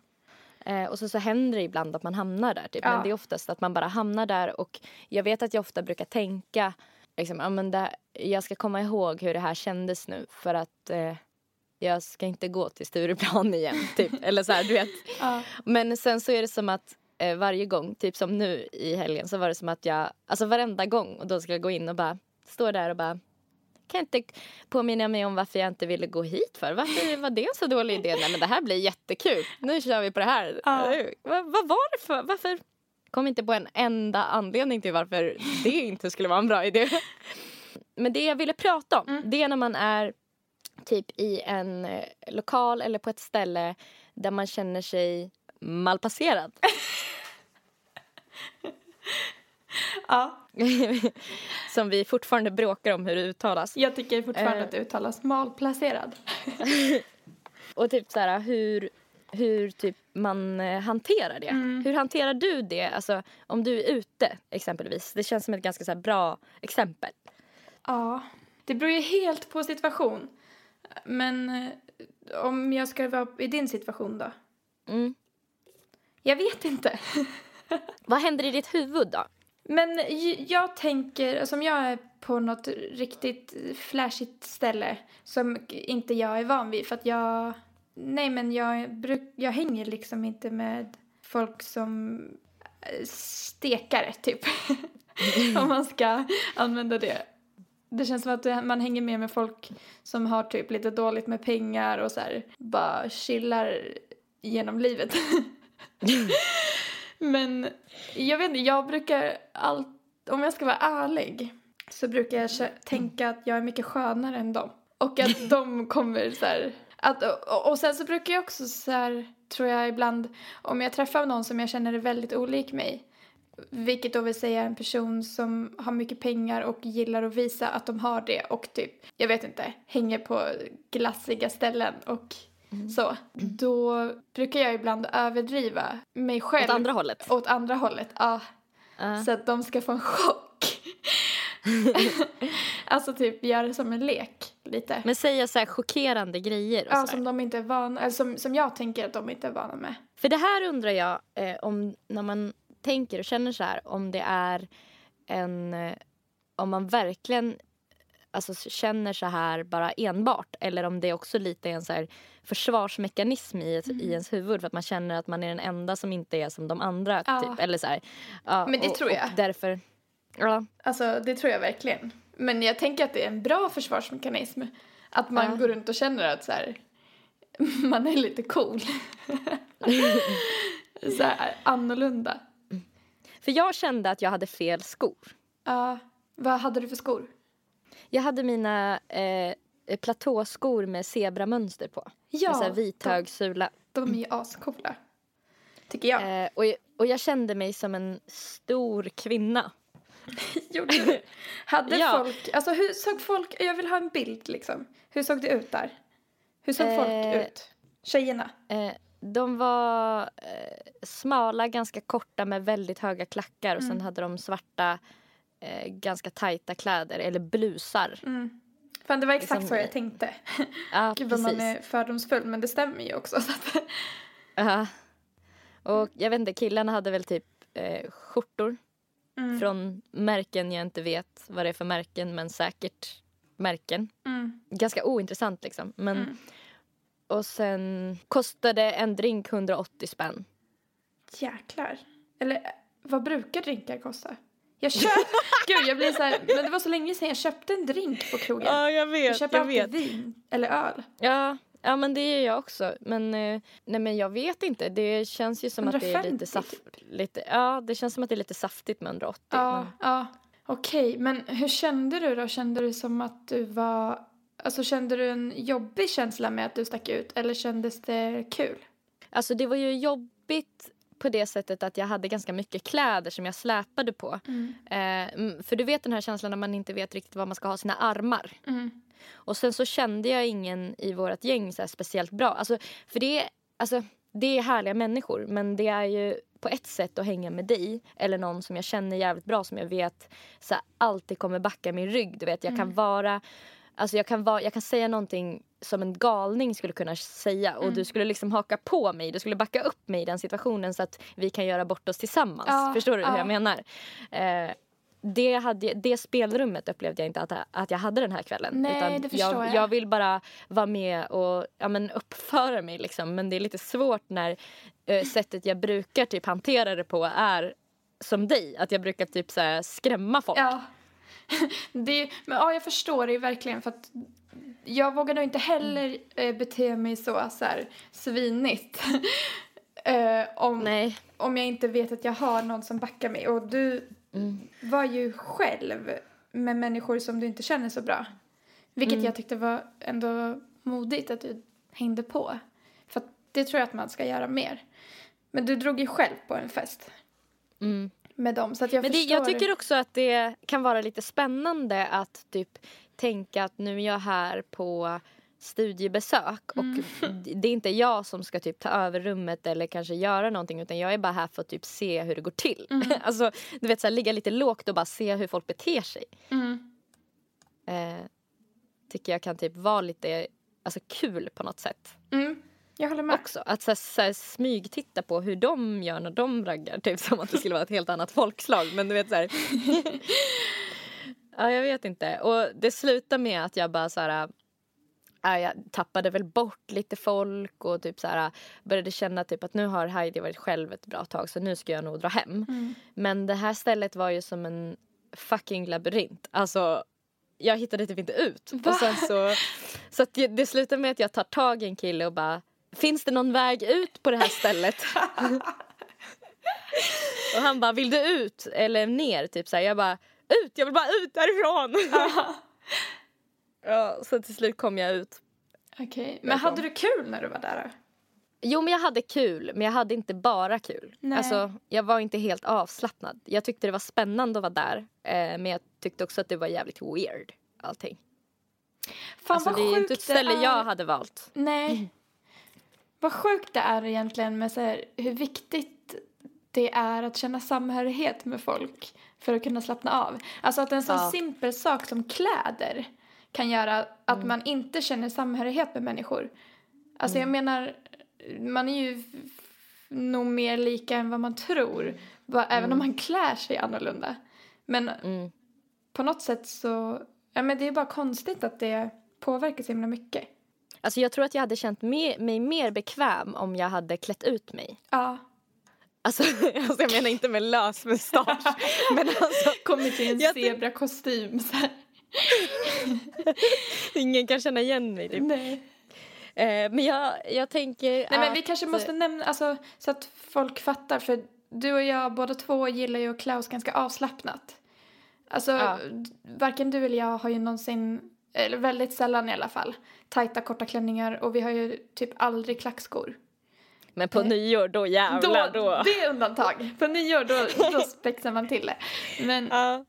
Eh, och så, så händer det ibland att man hamnar där. Typ. Ja. Men det är oftast att man bara hamnar där. Och jag vet att jag ofta brukar tänka liksom, ja, men det, jag ska komma ihåg hur det här kändes nu. För att eh, jag ska inte gå till Stureplan igen. Typ. Eller så här, du vet. Ja. Men sen så är det som att eh, varje gång, typ som nu i helgen, så var det som att jag, alltså varenda gång, och då ska jag gå in och bara stå där och bara kan jag inte påminna mig om varför jag inte ville gå hit för. Varför var det en så dålig idé? Nej men det här blir jättekul. Nu kör vi på det här. Ja. Vad, vad var det för? Varför? Kom inte på en enda anledning till varför det inte skulle vara en bra idé. Men det jag ville prata om, Mm. det är när man är typ i en eh, lokal eller på ett ställe där man känner sig malplacerad. ja. Som vi fortfarande bråkar om hur det uttalas. Jag tycker fortfarande Eh. att det uttalas malplacerad. Och typ så här, hur, hur typ man eh, hanterar det. Mm. Hur hanterar du det? Alltså, om du är ute exempelvis. Det känns som ett ganska så bra exempel. Ja, det beror ju helt på situation. Men eh, om jag ska vara i din situation då? Mm. Jag vet inte. Vad händer i ditt huvud då? Men jag tänker, alltså om jag är på något riktigt flashigt ställe som inte jag är van vid för att jag, nej men jag, bruk, jag hänger liksom inte med folk som eh, stekare typ. om man ska använda det. Det känns som att eh, man hänger med med folk som har typ lite dåligt med pengar och så här bara chillar genom livet. Men jag vet inte, jag brukar allt, om jag ska vara ärlig så brukar jag tänka att jag är mycket skönare än dem. Och att de kommer så här, att, och, och sen så brukar jag också så här, tror jag ibland, om jag träffar någon som jag känner är väldigt olik mig, vilket då vill säga en person som har mycket pengar och gillar att visa att de har det och typ, jag vet inte, hänger på glassiga ställen och så. Då brukar jag ibland överdriva mig själv. Åt andra hållet? Åt andra hållet, ja. Ja. Så att de ska få en chock. alltså typ göra det som en lek lite. Men säga så här chockerande grejer och ja, sådär. som de inte är vana, eller som, som jag tänker att de inte är vana med. För det här undrar jag eh, om när man tänker och känner så här om det är en eh, om man verkligen alltså, känner så här bara enbart eller om det också lite är en så här försvarsmekanism i, ett, i ens huvud för att man känner att man är den enda som inte är som de andra. Ja. Typ. Eller så här. Ja, Men det och, tror jag. Därför, ja. Alltså det tror jag verkligen. Men jag tänker att det är en bra försvarsmekanism. Att man Ja. går runt och känner att så här, man är lite cool. så här, annorlunda. För jag kände att jag hade fel skor. Ja, vad hade du för skor? Jag hade mina eh, platåskor med zebramönster på. Ja, med så här vit de- hög sula. De är ju ascoola. Tycker jag. Eh, och, och jag kände mig som en stor kvinna. Gjorde du? Hade Ja. folk, alltså hur såg folk, jag vill ha en bild liksom. Hur såg det ut där? Hur såg Eh. folk ut? Tjejerna? Eh, de var eh, smala, ganska korta med väldigt höga klackar och sen hade de svarta, eh, ganska tajta kläder eller blusar. Mm. Fan det var exakt Liksom- så jag tänkte. Ja, Gud vad man är fördomsfull men det stämmer ju också. Så att, Ja. Och jag vet inte, killarna hade väl typ eh, skjortor mm. från märken jag inte vet vad det är för märken men säkert märken. Mm. Ganska ointressant liksom. Men, Mm. Och sen kostade en drink 180 spänn. Jäklar. Eller vad brukar drinkar kosta? Jag köpte, gud jag blir så här, men det var så länge sedan jag köpte en drink på krogen. jag jag vet. köper alltid vin eller öl. Ja, ja, men det är jag också. Men, eh, nej, men jag vet inte. Det känns ju som att det är 150 lite saft... typ. Lite, ja, det känns som att det är lite saftigt med 180. Ja, Men, ja. Okej, men hur kände du då? Kände du som att du var... Alltså kände du en jobbig känsla med att du stack ut eller kändes det kul? alltså det var ju jobbigt på det sättet att jag hade ganska mycket kläder som jag släpade på. Eh, mm, för du vet den här känslan när man inte vet riktigt var man ska ha sina armar. Mm. Och sen så kände jag ingen i vårt gäng så speciellt bra. Alltså, för det är, alltså, det är härliga människor men det är ju på ett sätt att hänga med dig eller någon som jag känner jävligt bra som jag vet så här, alltid kommer backa min rygg. Du vet, jag kan vara Alltså jag kan, vara, jag kan säga någonting som en galning skulle kunna säga och du skulle liksom haka på mig, du skulle backa upp mig i den situationen så att vi kan göra bort oss tillsammans. Ja, Förstår du hur ja. jag menar? Eh, det, hade, det spelrummet upplevde jag inte att, att jag hade den här kvällen. Nej, utan det förstår jag, jag. jag vill bara vara med och ja, men uppföra mig. Liksom. Men det är lite svårt när eh, sättet jag brukar typ hantera det på är som dig. Att jag brukar typ så här, skrämma folk. Ja. det, men ja, jag förstår det verkligen för att jag vågar nog inte heller eh, bete mig så, så här, svinigt. eh, om, Nej. om jag inte vet att jag har någon som backar mig. Och du var ju själv med människor som du inte känner så bra. Vilket jag tyckte var ändå modigt att du hängde på. För att det tror jag att man ska göra mer. Men du drog ju själv på en fest Mm. med dem. Så att jag Men det, förstår. jag tycker också att det kan vara lite spännande att typ tänka att nu är jag här på studiebesök och det är inte jag som ska typ ta över rummet eller kanske göra någonting utan jag är bara här för att typ se hur det går till. alltså du vet så här, ligga lite lågt och bara se hur folk beter sig. Mm. Eh, tycker jag kan typ vara lite alltså, kul på något sätt. Mm. Jag håller med. Också att så här, så här, smygtitta på hur de gör när de raggar. Typ som att det skulle vara ett helt annat folkslag. Men du vet så här. ja, jag vet inte. Och det slutar med att jag bara så här. ja, jag tappade väl bort lite folk och typ så här, började känna typ att nu har Heidi varit själv ett bra tag så nu ska jag nog dra hem. Mm. Men det här stället var ju som en fucking labyrint. Alltså jag hittade typ inte ut. Va? Och sen så så det, det slutar med att jag tar tag i en kille och bara Finns det någon väg ut på det här stället? och han bara, vill du ut eller ner? Typ så här. Jag bara, ut! Jag vill bara ut därifrån! ja, så till slut kom jag ut. Okej. Men hade du kul när du var där då? Jo, men jag hade kul, men jag hade inte bara kul. Nej. Alltså, jag var inte helt avslappnad. Jag tyckte det var spännande att vara där, eh, men jag tyckte också att det var jävligt weird, allting. Fan alltså, vad det är inte ett ställe är. jag hade valt. Nej. Vad sjukt det är egentligen med så här, hur viktigt det är att känna samhörighet med folk för att kunna slappna av. Alltså att en sån Ja. simpel sak som kläder kan göra att man inte känner samhörighet med människor. Alltså jag menar, man är ju nog mer lika än vad man tror. Även om man klär sig annorlunda. Men Mm. på något sätt så, ja men det är bara konstigt att det påverkar så himla mycket. Alltså, jag tror att jag hade känt me- mig mer bekväm om jag hade klätt ut mig. Ja. Alltså, alltså jag menar inte med lös mustasch. men alltså, Kommit i en zebrakostym ingen kan känna igen mig. Typ. Nej. Eh, men jag, jag tänker Nej men vi att- kanske måste nämna, alltså så att folk fattar för du och jag båda två gillar ju att oss ganska avslappnat. Alltså Ja. varken du eller jag har ju någonsin, eller väldigt sällan i alla fall, tajta korta klänningar och vi har ju typ aldrig klackskor. Men på nyår, då jävlar. Då, Det är undantag. På nyår då, då spexar man till det. Men Ja.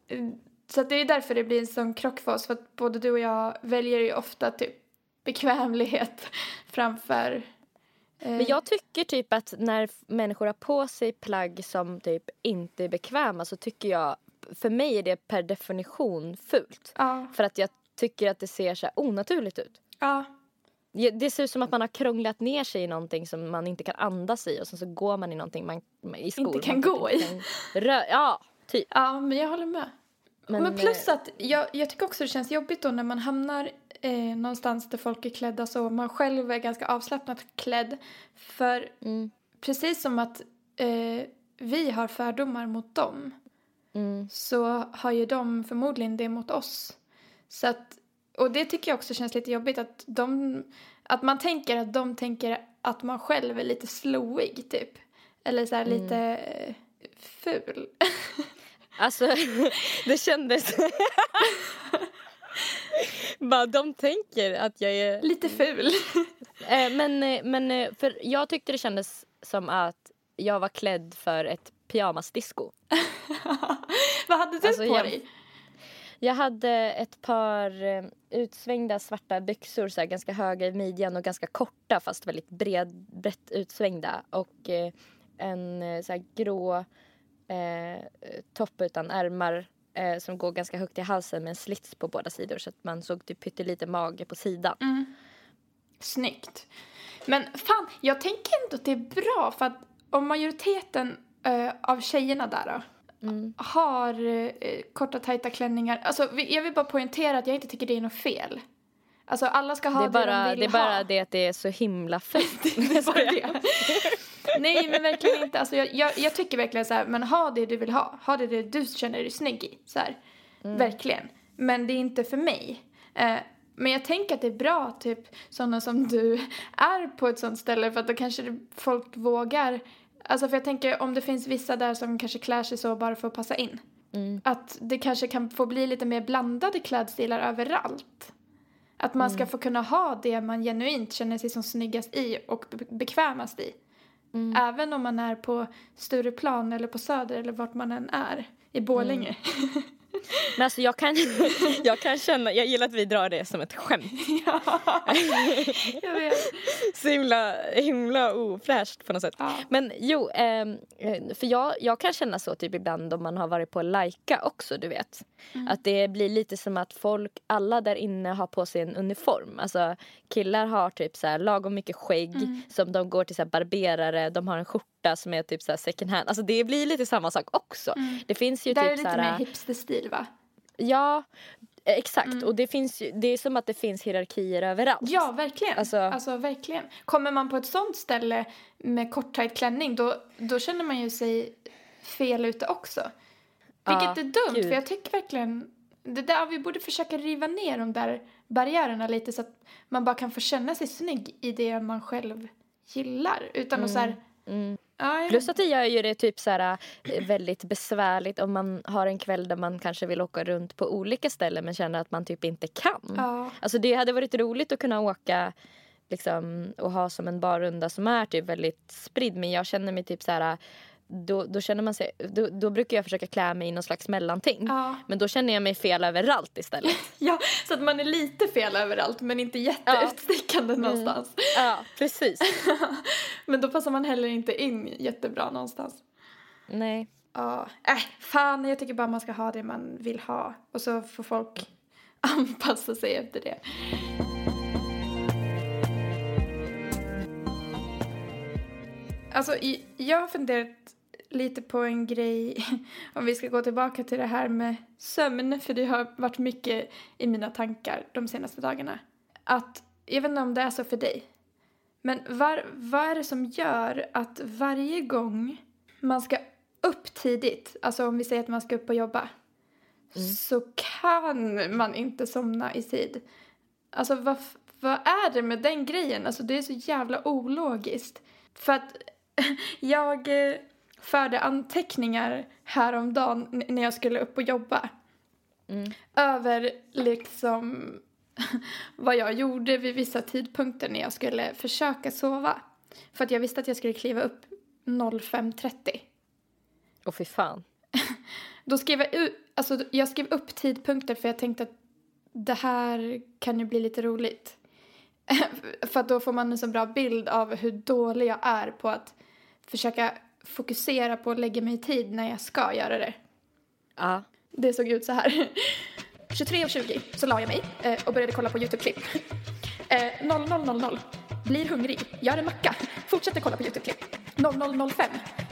Så det är därför det blir en sån krock för oss. För att både du och jag väljer ju ofta typ bekvämlighet framför... eh, Men jag tycker typ att när människor har på sig plagg som typ inte är bekväma så tycker jag, för mig är det per definition fult. Ja, För att jag tycker att det ser så onaturligt ut. Ja, Det ser ut som att man har krånglat ner sig i någonting som man inte kan andas i och sen så går man i någonting man, i skor Inte kan man gå inte i. kan rö- ja, typ. ja, men jag håller med. Men, Men, plus eh, att jag, jag tycker också det känns jobbigt då när man hamnar eh, någonstans där folk är klädda så man själv är ganska avslappnat klädd. För Mm, precis som att eh, vi har fördomar mot dem mm, så har ju de förmodligen det mot oss. Så att, och det tycker jag också känns lite jobbigt att de, att man tänker att de tänker att man själv är lite slowig typ. Eller så här Mm. lite eh, ful. Alltså, det kändes... Bara de tänker att jag är... lite ful. Eh, men, eh, men för jag tyckte det kändes som att jag var klädd för ett pyjamasdisco. Vad hade du Alltså, på jag- dig? Jag hade ett par eh, utsvängda svarta byxor, så här, ganska höga i midjan och ganska korta fast väldigt bred, brett utsvängda. Och eh, en eh, så här, grå eh, topp utan ärmar eh, som går ganska högt i halsen med en slits på båda sidor så att man såg typ pyttelite mage på sidan. Mm. Snyggt. Men fan, jag tänker ändå att det är bra för att om majoriteten eh, av tjejerna där då, har eh, korta tajta klänningar. Alltså jag vill bara poängtera att jag inte tycker det är något fel. Alltså alla ska ha Det det, är, bara, de vill det är bara ha. det att det är så himla fult. Det det. Nej men verkligen inte. Alltså, jag, jag, jag tycker verkligen så här, men ha det du vill ha. Ha det, det du känner dig snygg i. Så här. Verkligen. Men det är inte för mig. Eh, men jag tänker att det är bra, typ sådana som du är på ett sånt ställe för att då kanske det- folk vågar. Alltså för jag tänker om det finns vissa där som kanske klär sig så bara för att passa in. Att det kanske kan få bli lite mer blandade klädstilar överallt. Att man ska få kunna ha det man genuint känner sig som snyggast i och be- bekvämast i. Även om man är på Stureplan eller på Söder eller vart man än är. I Borlänge. Men alltså jag kan, jag kan känna, jag gillar att vi drar det som ett skämt. Jag vet. Så himla, himla ofräscht på något sätt. Ja. Men jo, ehm, eh, för jag, jag kan känna så typ ibland om man har varit på Laika också, du vet. Att det blir lite som att folk, alla där inne har på sig en uniform. Alltså killar har typ så här lagom mycket skägg som de går till så barberare, de har en skjorta som är typ så här second hand. Alltså det blir lite samma sak också. Det finns ju Där är typ det så lite här, mer hipsterstil va? Ja, exakt. Och det finns det är som att det finns hierarkier överallt. Ja, verkligen. Alltså- Alltså, verkligen. Kommer man på ett sånt ställe med korttajt klänning då, då känner man ju sig fel ute också. Vilket Ja, är dumt, gud. för jag tycker verkligen... Det där, vi borde försöka riva ner de där barriärerna lite så att man bara kan få känna sig snygg i det man själv gillar. Utan att så här... Ja, jag- Plus att det gör ju det typ så här, eh, väldigt besvärligt om man har en kväll där man kanske vill åka runt på olika ställen men känner att man typ inte kan. Ja. Alltså det hade varit roligt att kunna åka liksom, och ha som en barrunda som är typ väldigt spridd men jag känner mig typ så här då, då känner man sig, då, då brukar jag försöka klä mig i någon slags mellanting. Ja. Men då känner jag mig fel överallt istället. ja, så att man är lite fel överallt men inte jätteutstickande någonstans. ja, precis. Men då passar man heller inte in jättebra någonstans. Nej. Ja, äh, fan jag tycker bara man ska ha det man vill ha. Och så får folk anpassa sig efter det. Alltså, jag har funderat lite på en grej, om vi ska gå tillbaka till det här med sömn, för det har varit mycket i mina tankar de senaste dagarna. Att, jag vet inte om det är så för dig, men var, vad är det som gör att varje gång man ska upp tidigt, alltså om vi säger att man ska upp och jobba, så kan man inte somna i tid. Alltså vad, vad är det med den grejen? Alltså det är så jävla ologiskt. För att jag eh, förde anteckningar häromdagen när jag skulle upp och jobba. Över liksom vad jag gjorde vid vissa tidpunkter när jag skulle försöka sova. För att jag visste att jag skulle kliva upp 05.30. Och fy fan. Då skrev jag ut, alltså jag skrev upp tidpunkter för jag tänkte att det här kan ju bli lite roligt. för att då får man en så bra bild av hur dålig jag är på att försöka fokusera på att lägga mig i tid när jag ska göra det. Ja. Det såg ut så här. 23.20 så la jag mig eh, och började kolla på YouTube-klipp. Eh, 00.00 blir hungrig, gör en macka, fortsätter kolla på YouTube-klipp. 00.05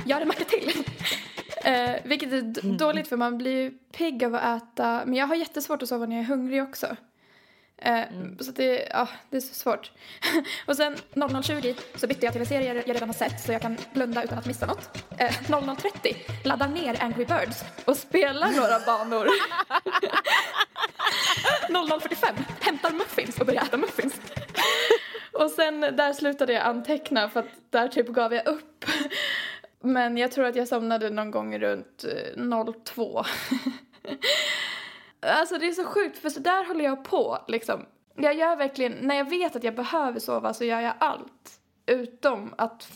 gör en macka till. Eh, vilket är d- dåligt för man blir ju pigg av att äta. Men jag har jättesvårt att sova när jag är hungrig också. Eh, Så att det, ja, det är så svårt. och sen 00.20 så bytte jag till en serie jag redan har sett så jag kan blunda utan att missa något. Eh, 00.30 laddar ner Angry Birds och spelar några banor. 00.45 hämtar muffins och börjar äta muffins. och sen där slutade jag anteckna för att där typ gav jag upp. Men jag tror att jag somnade någon gång runt eh, 02. Alltså det är så sjukt för så där håller jag på liksom. Jag gör verkligen, när jag vet att jag behöver sova så gör jag allt. Utom att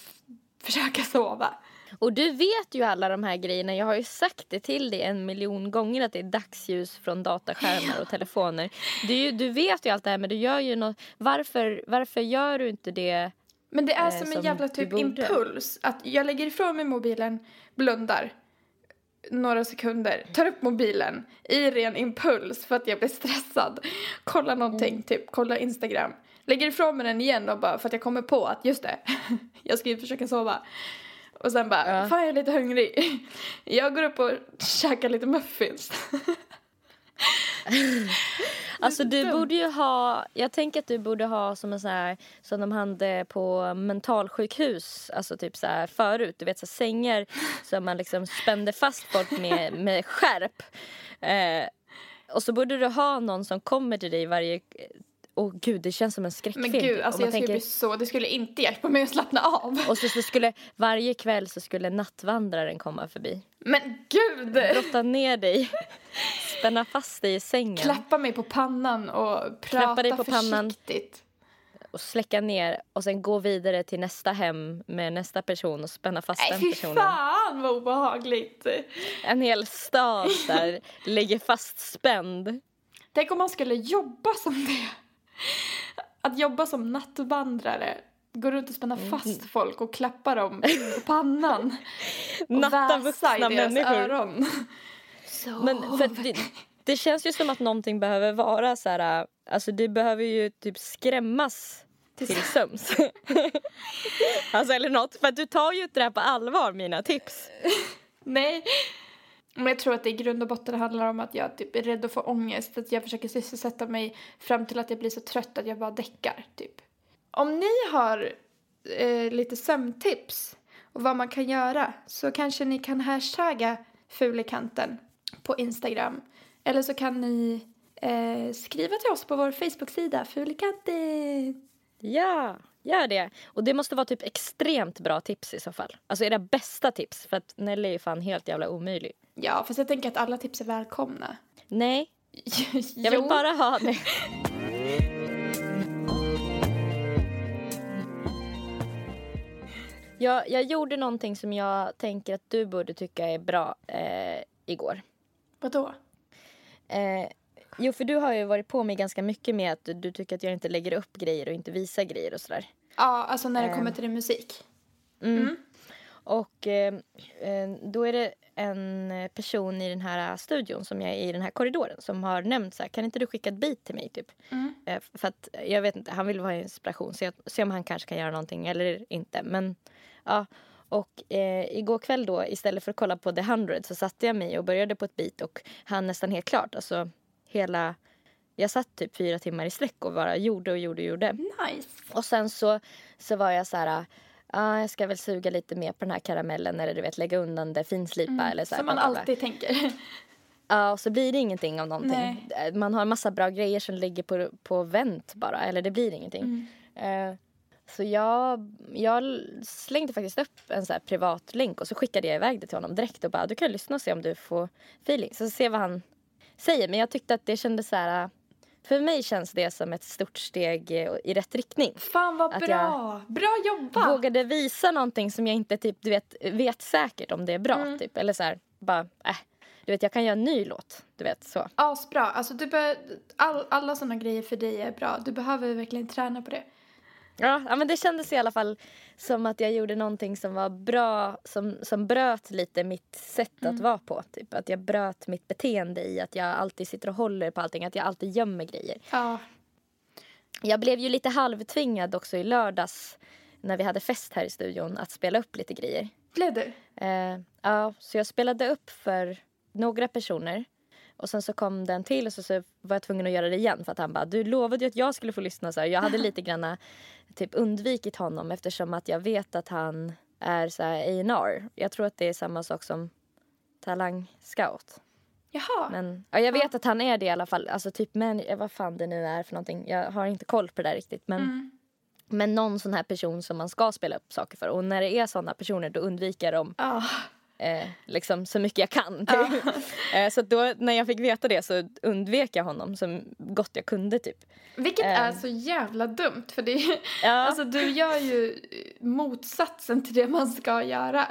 försöka sova. Och du vet ju alla de här grejerna. Jag har ju sagt det till dig en miljon gånger att det är dagsljus från dataskärmar och telefoner. Du, du vet ju allt det här men du gör ju något. Varför, varför gör du inte det? Men det är Eh, som en som jävla typ impuls. Att jag lägger ifrån mig mobilen, blundar några sekunder, tar upp mobilen i ren impuls för att jag blir stressad. Kollar någonting, Mm. typ kollar Instagram. Lägger ifrån mig den igen och bara för att jag kommer på att just det, jag ska ju försöka sova. Och sen bara, Ja. fan jag är lite hungrig. Jag går upp och käkar lite muffins. Alltså du borde ju ha, jag tänker att du borde ha som en sån här som de hade på mentalsjukhus, alltså typ så här förut, du vet så sängar som man liksom spände fast folk med, med skärp. Eh, och så borde du ha någon som kommer till dig varje, åh gud det känns som en skräckfilm. Men gud, alltså jag man skulle tänker- bli så, det skulle inte hjälpa mig att slappna av. Och så, så skulle varje kväll så skulle nattvandraren komma förbi. Men gud! Brotta ner dig, spänna fast dig i sängen. Klappa mig på pannan och prata dig på pannan. försiktigt. och släcka ner och sen gå vidare till nästa hem med nästa person och spänna fast Nej den fy personen. fan vad obehagligt. En hel stad där ligger fastspänd. Tänk om man skulle jobba som det. Att jobba som nattvandrare. Gå runt och spänna Mm. fast folk och klappa dem på pannan. Och Natta vuxna i deras människor. öron. Så. Men för det, det känns ju som att någonting behöver vara så här, alltså du behöver ju typ skrämmas till söms. alltså eller något, för att du tar ju inte det här på allvar mina tips. Nej. Men jag tror att det i grund och botten handlar om att jag typ är rädd att få ångest. Att jag försöker sysselsätta mig fram till att jag blir så trött att jag bara däckar, typ. Om ni har eh, lite sömntips och vad man kan göra så kanske ni kan hashtagga Fulikanten på Instagram. Eller så kan ni eh, skriva till oss på vår Facebook-sida Fulikanten. Ja, gör det. Och det måste vara typ extremt bra tips i så fall. Alltså era bästa tips, för att Nelly är ju fan helt jävla omöjlig. Ja, fast jag tänker att alla tips är välkomna. Nej, jag vill bara ha det. Jag, jag gjorde någonting som jag tänker att du borde tycka är bra eh, igår. Vadå? Eh, jo, för du har ju varit på mig ganska mycket med att du, tycker att jag inte lägger upp grejer och inte visar grejer och sådär. Ja, alltså när det kommer till din musik. Mm. Och eh, eh, då är det en person i den här studion som jag är i den här korridoren som har nämnt så här, kan inte du skicka ett beat till mig typ? Mm. Eh, för att jag vet inte, han vill ha inspiration, se, se om han kanske kan göra någonting eller inte. Men ja, och eh, igår kväll då istället för att kolla på The 100 så satte jag mig och började på ett beat och han nästan helt klart, alltså hela jag satt typ fyra timmar i sträck och bara gjorde och gjorde och gjorde. Nice. Och sen så, så var jag så här, ah, jag ska väl suga lite mer på den här karamellen eller du vet lägga undan det, finslipa eller så här, Som man alltid tänker. Ja, och så blir det ingenting av någonting. Nej. Eh, Man har en massa bra grejer som ligger på, på vänt bara, eller det blir ingenting. Mm. Eh, så jag, jag slängde faktiskt upp en så här privat länk och så skickade jag iväg det till honom direkt och bara du kan lyssna och se om du får feeling. Så se vad han säger. Men jag tyckte att det kändes så här, för mig känns det som ett stort steg eh, i rätt riktning. Fan vad Att bra! jag Bra jobbat! Vågade visa någonting som jag inte typ, du vet, vet säkert om det är bra. Mm. Typ. Eller så här, bara, äh, du vet jag kan göra en ny låt. Du vet så. Asbra. Alltså du bör, all, alla sådana grejer för dig är bra. Du behöver verkligen träna på det. Ja, ja, men det kändes i alla fall som att jag gjorde någonting som var bra, som, som bröt lite mitt sätt att vara på. Typ. Att jag bröt mitt beteende i att jag alltid sitter och håller på allting, att jag alltid gömmer grejer. Ja. Jag blev ju lite halvtvingad också i lördags när vi hade fest här i studion att spela upp lite grejer. Blev du? Eh, ja, så jag spelade upp för några personer. Och sen så kom den till och så, så var jag tvungen att göra det igen för att han bara du lovade ju att jag skulle få lyssna så här. Jag hade lite granna typ undvikit honom eftersom att jag vet att han är så här A&R. Jag tror att det är samma sak som Talang Scout. Jaha. Men ja, jag vet att han är det i alla fall. Alltså typ men vad fan det nu är för någonting. Jag har inte koll på det där riktigt men Mm. men någon sån här person som man ska spela upp saker för. Och när det är såna personer då undviker dem Ja. Eh, liksom så mycket jag kan. Typ. eh, så då när jag fick veta det så undvek jag honom så gott jag kunde typ. Vilket Ehm. är så jävla dumt för det är, Ja, alltså du gör ju motsatsen till det man ska göra.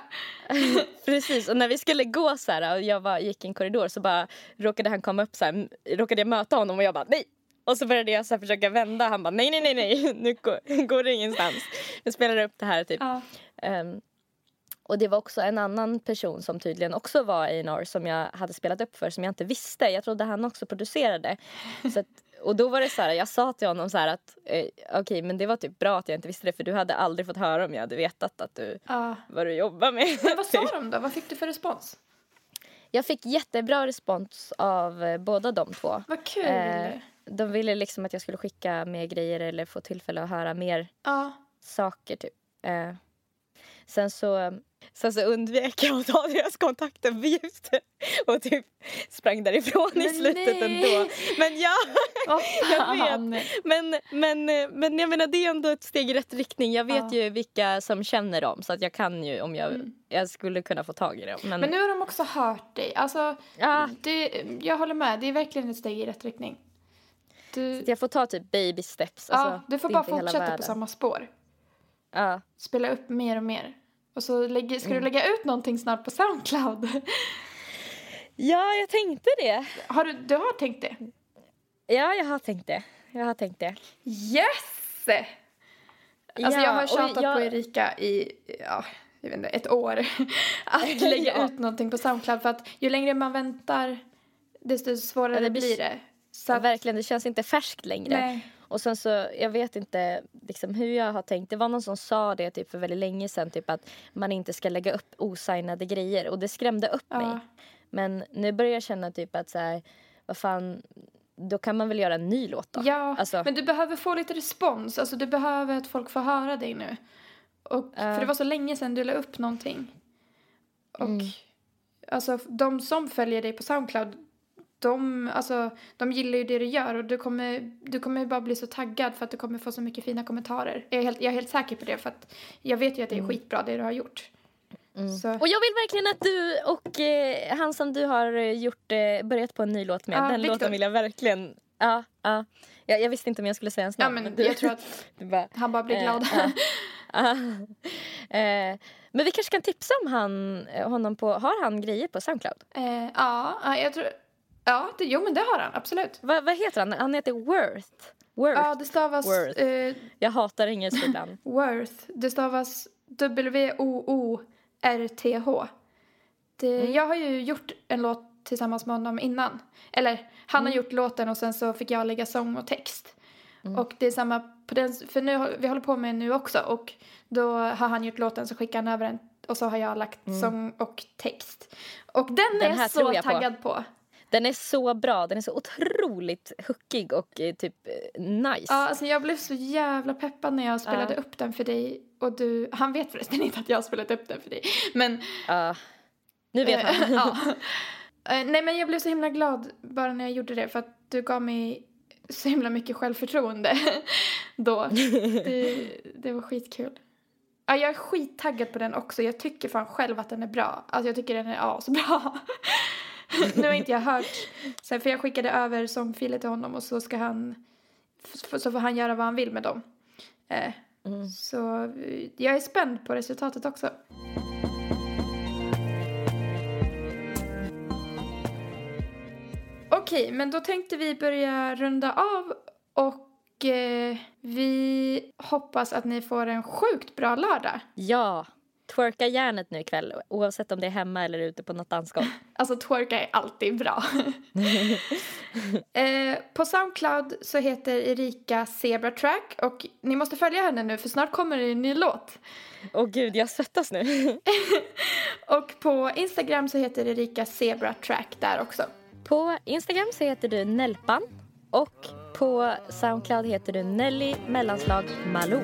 precis. Och när vi skulle gå så här och jag var, gick i en korridor så bara råkade han komma upp så här, råkade jag möta honom och jag bara nej. Och så började jag så försöka vända. Han bara nej, nej, nej, nej, nu går, går det ingenstans. Nu spelar upp det här typ. Ja. Ehm, och det var också en annan person som tydligen också var A&R som jag hade spelat upp för som jag inte visste. Jag trodde han också producerade. Så att, och då var det så här, jag sa till honom så här att eh, okej okay, men det var typ bra att jag inte visste det för du hade aldrig fått höra om jag hade vetat att du, Ja. vad du jobbar med. Men vad sa de då? Vad fick du för respons? Jag fick jättebra respons av eh, båda de två. Vad kul! Eh, de ville liksom att jag skulle skicka mer grejer eller få tillfälle att höra mer ja. saker typ. Eh, sen så Sen så undvek jag att ta deras kontaktuppgifter och typ sprang därifrån i Men slutet nej. ändå. Men ja, Vad jag vet. Men, men, men jag menar det är ändå ett steg i rätt riktning. Jag vet Ja. ju vilka som känner dem så att jag kan ju om jag, Mm. jag skulle kunna få tag i dem. Men, Men nu har de också hört dig. Alltså, ja, det, jag håller med. Det är verkligen ett steg i rätt riktning. Du, jag får ta typ baby steps. Alltså, ja, du får bara fortsätta på samma spår. Ja. Spela upp mer och mer. Och så lägger, ska Mm. du lägga ut någonting snart på Soundcloud? ja, jag tänkte det. Har du, du har tänkt det? Ja, jag har tänkt det. Jag har tänkt det. Yes! Alltså jag har tjatat jag- på Erika i, ja, jag vet inte, ett år. Att lägga Ja. ut någonting på Soundcloud för att ju längre man väntar desto svårare Ja, det blir- blir det. Så att, Verkligen, det känns inte färskt längre. nej. Och sen så, jag vet inte liksom hur jag har tänkt. Det var någon som sa det typ för väldigt länge sedan, typ att man inte ska lägga upp osignade grejer. Och det skrämde upp Ja. mig. Men nu börjar jag känna typ att så här, vad fan, då kan man väl göra en ny låt då? Ja, Alltså- men du behöver få lite respons. Alltså du behöver att folk får höra dig nu. Och, Ja. För det var så länge sedan du la upp någonting. Och Mm. alltså de som följer dig på Soundcloud, de, alltså, de gillar ju det du gör och du kommer, du kommer bara bli så taggad för att du kommer få så mycket fina kommentarer. Jag är helt, jag är helt säker på det för att jag vet ju att det är skitbra det du har gjort. Så, Och jag vill verkligen att du och eh, han som du har eh, gjort, eh, börjat på en ny låt med, Ja, den Victor. låten vill jag verkligen... Ja, ja. Jag, jag visste inte om jag skulle säga hans ja namn. men du, jag tror att du bara, han bara blir Eh, glad. ja. Ja. Eh, men vi kanske kan tipsa om han, eh, honom på, har han grejer på Soundcloud? Eh, ja, ja, jag tror, ja, det, jo men det har han absolut. Va, vad heter han? Han heter Worth. Worth. Ja, det stavas Worth. eh, Jag hatar engelska ibland. Worth. Det stavas W-O-O-R-T-H. Mm. Jag har ju gjort en låt tillsammans med honom innan. Eller han Mm. har gjort låten och sen så fick jag lägga sång och text. Mm. Och det är samma på den, för nu, vi håller på med nu också och då har han gjort låten så skickar han över den och så har jag lagt sång och text. Och den, Mm. Den är jag så jag på. taggad på. Den är så bra, den är så otroligt hookig och eh, typ eh, nice. Ja, alltså jag blev så jävla peppad när jag spelade Ja. upp den för dig och du, han vet förresten inte att jag har spelat upp den för dig. Men Ja. nu vet Eh, han. ja. Eh, Nej men jag blev så himla glad bara när jag gjorde det för att du gav mig så himla mycket självförtroende då. Det, det var skitkul. Ja, jag är skittaggad på den också. Jag tycker fan själv att den är bra. Alltså jag tycker den är asbra. nu har inte jag hört sen för jag skickade över sångfiler till honom och så ska han så får han göra vad han vill med dem. Eh, Mm. Så eh, jag är spänd på resultatet också. Okej, men då tänkte vi börja runda av och eh, vi hoppas att ni får en sjukt bra lördag. Ja, twerka järnet nu ikväll oavsett om det är hemma eller ute på något dansgolv. Alltså twerka är alltid bra. eh, på Soundcloud så heter Erika Zebra Track och ni måste följa henne nu för snart kommer det en ny låt. Åh gud, jag svettas nu. Och på Instagram så heter Erika Zebra Track där också. På Instagram så heter du Nelpan och på Soundcloud heter du Nelly mellanslag Malou.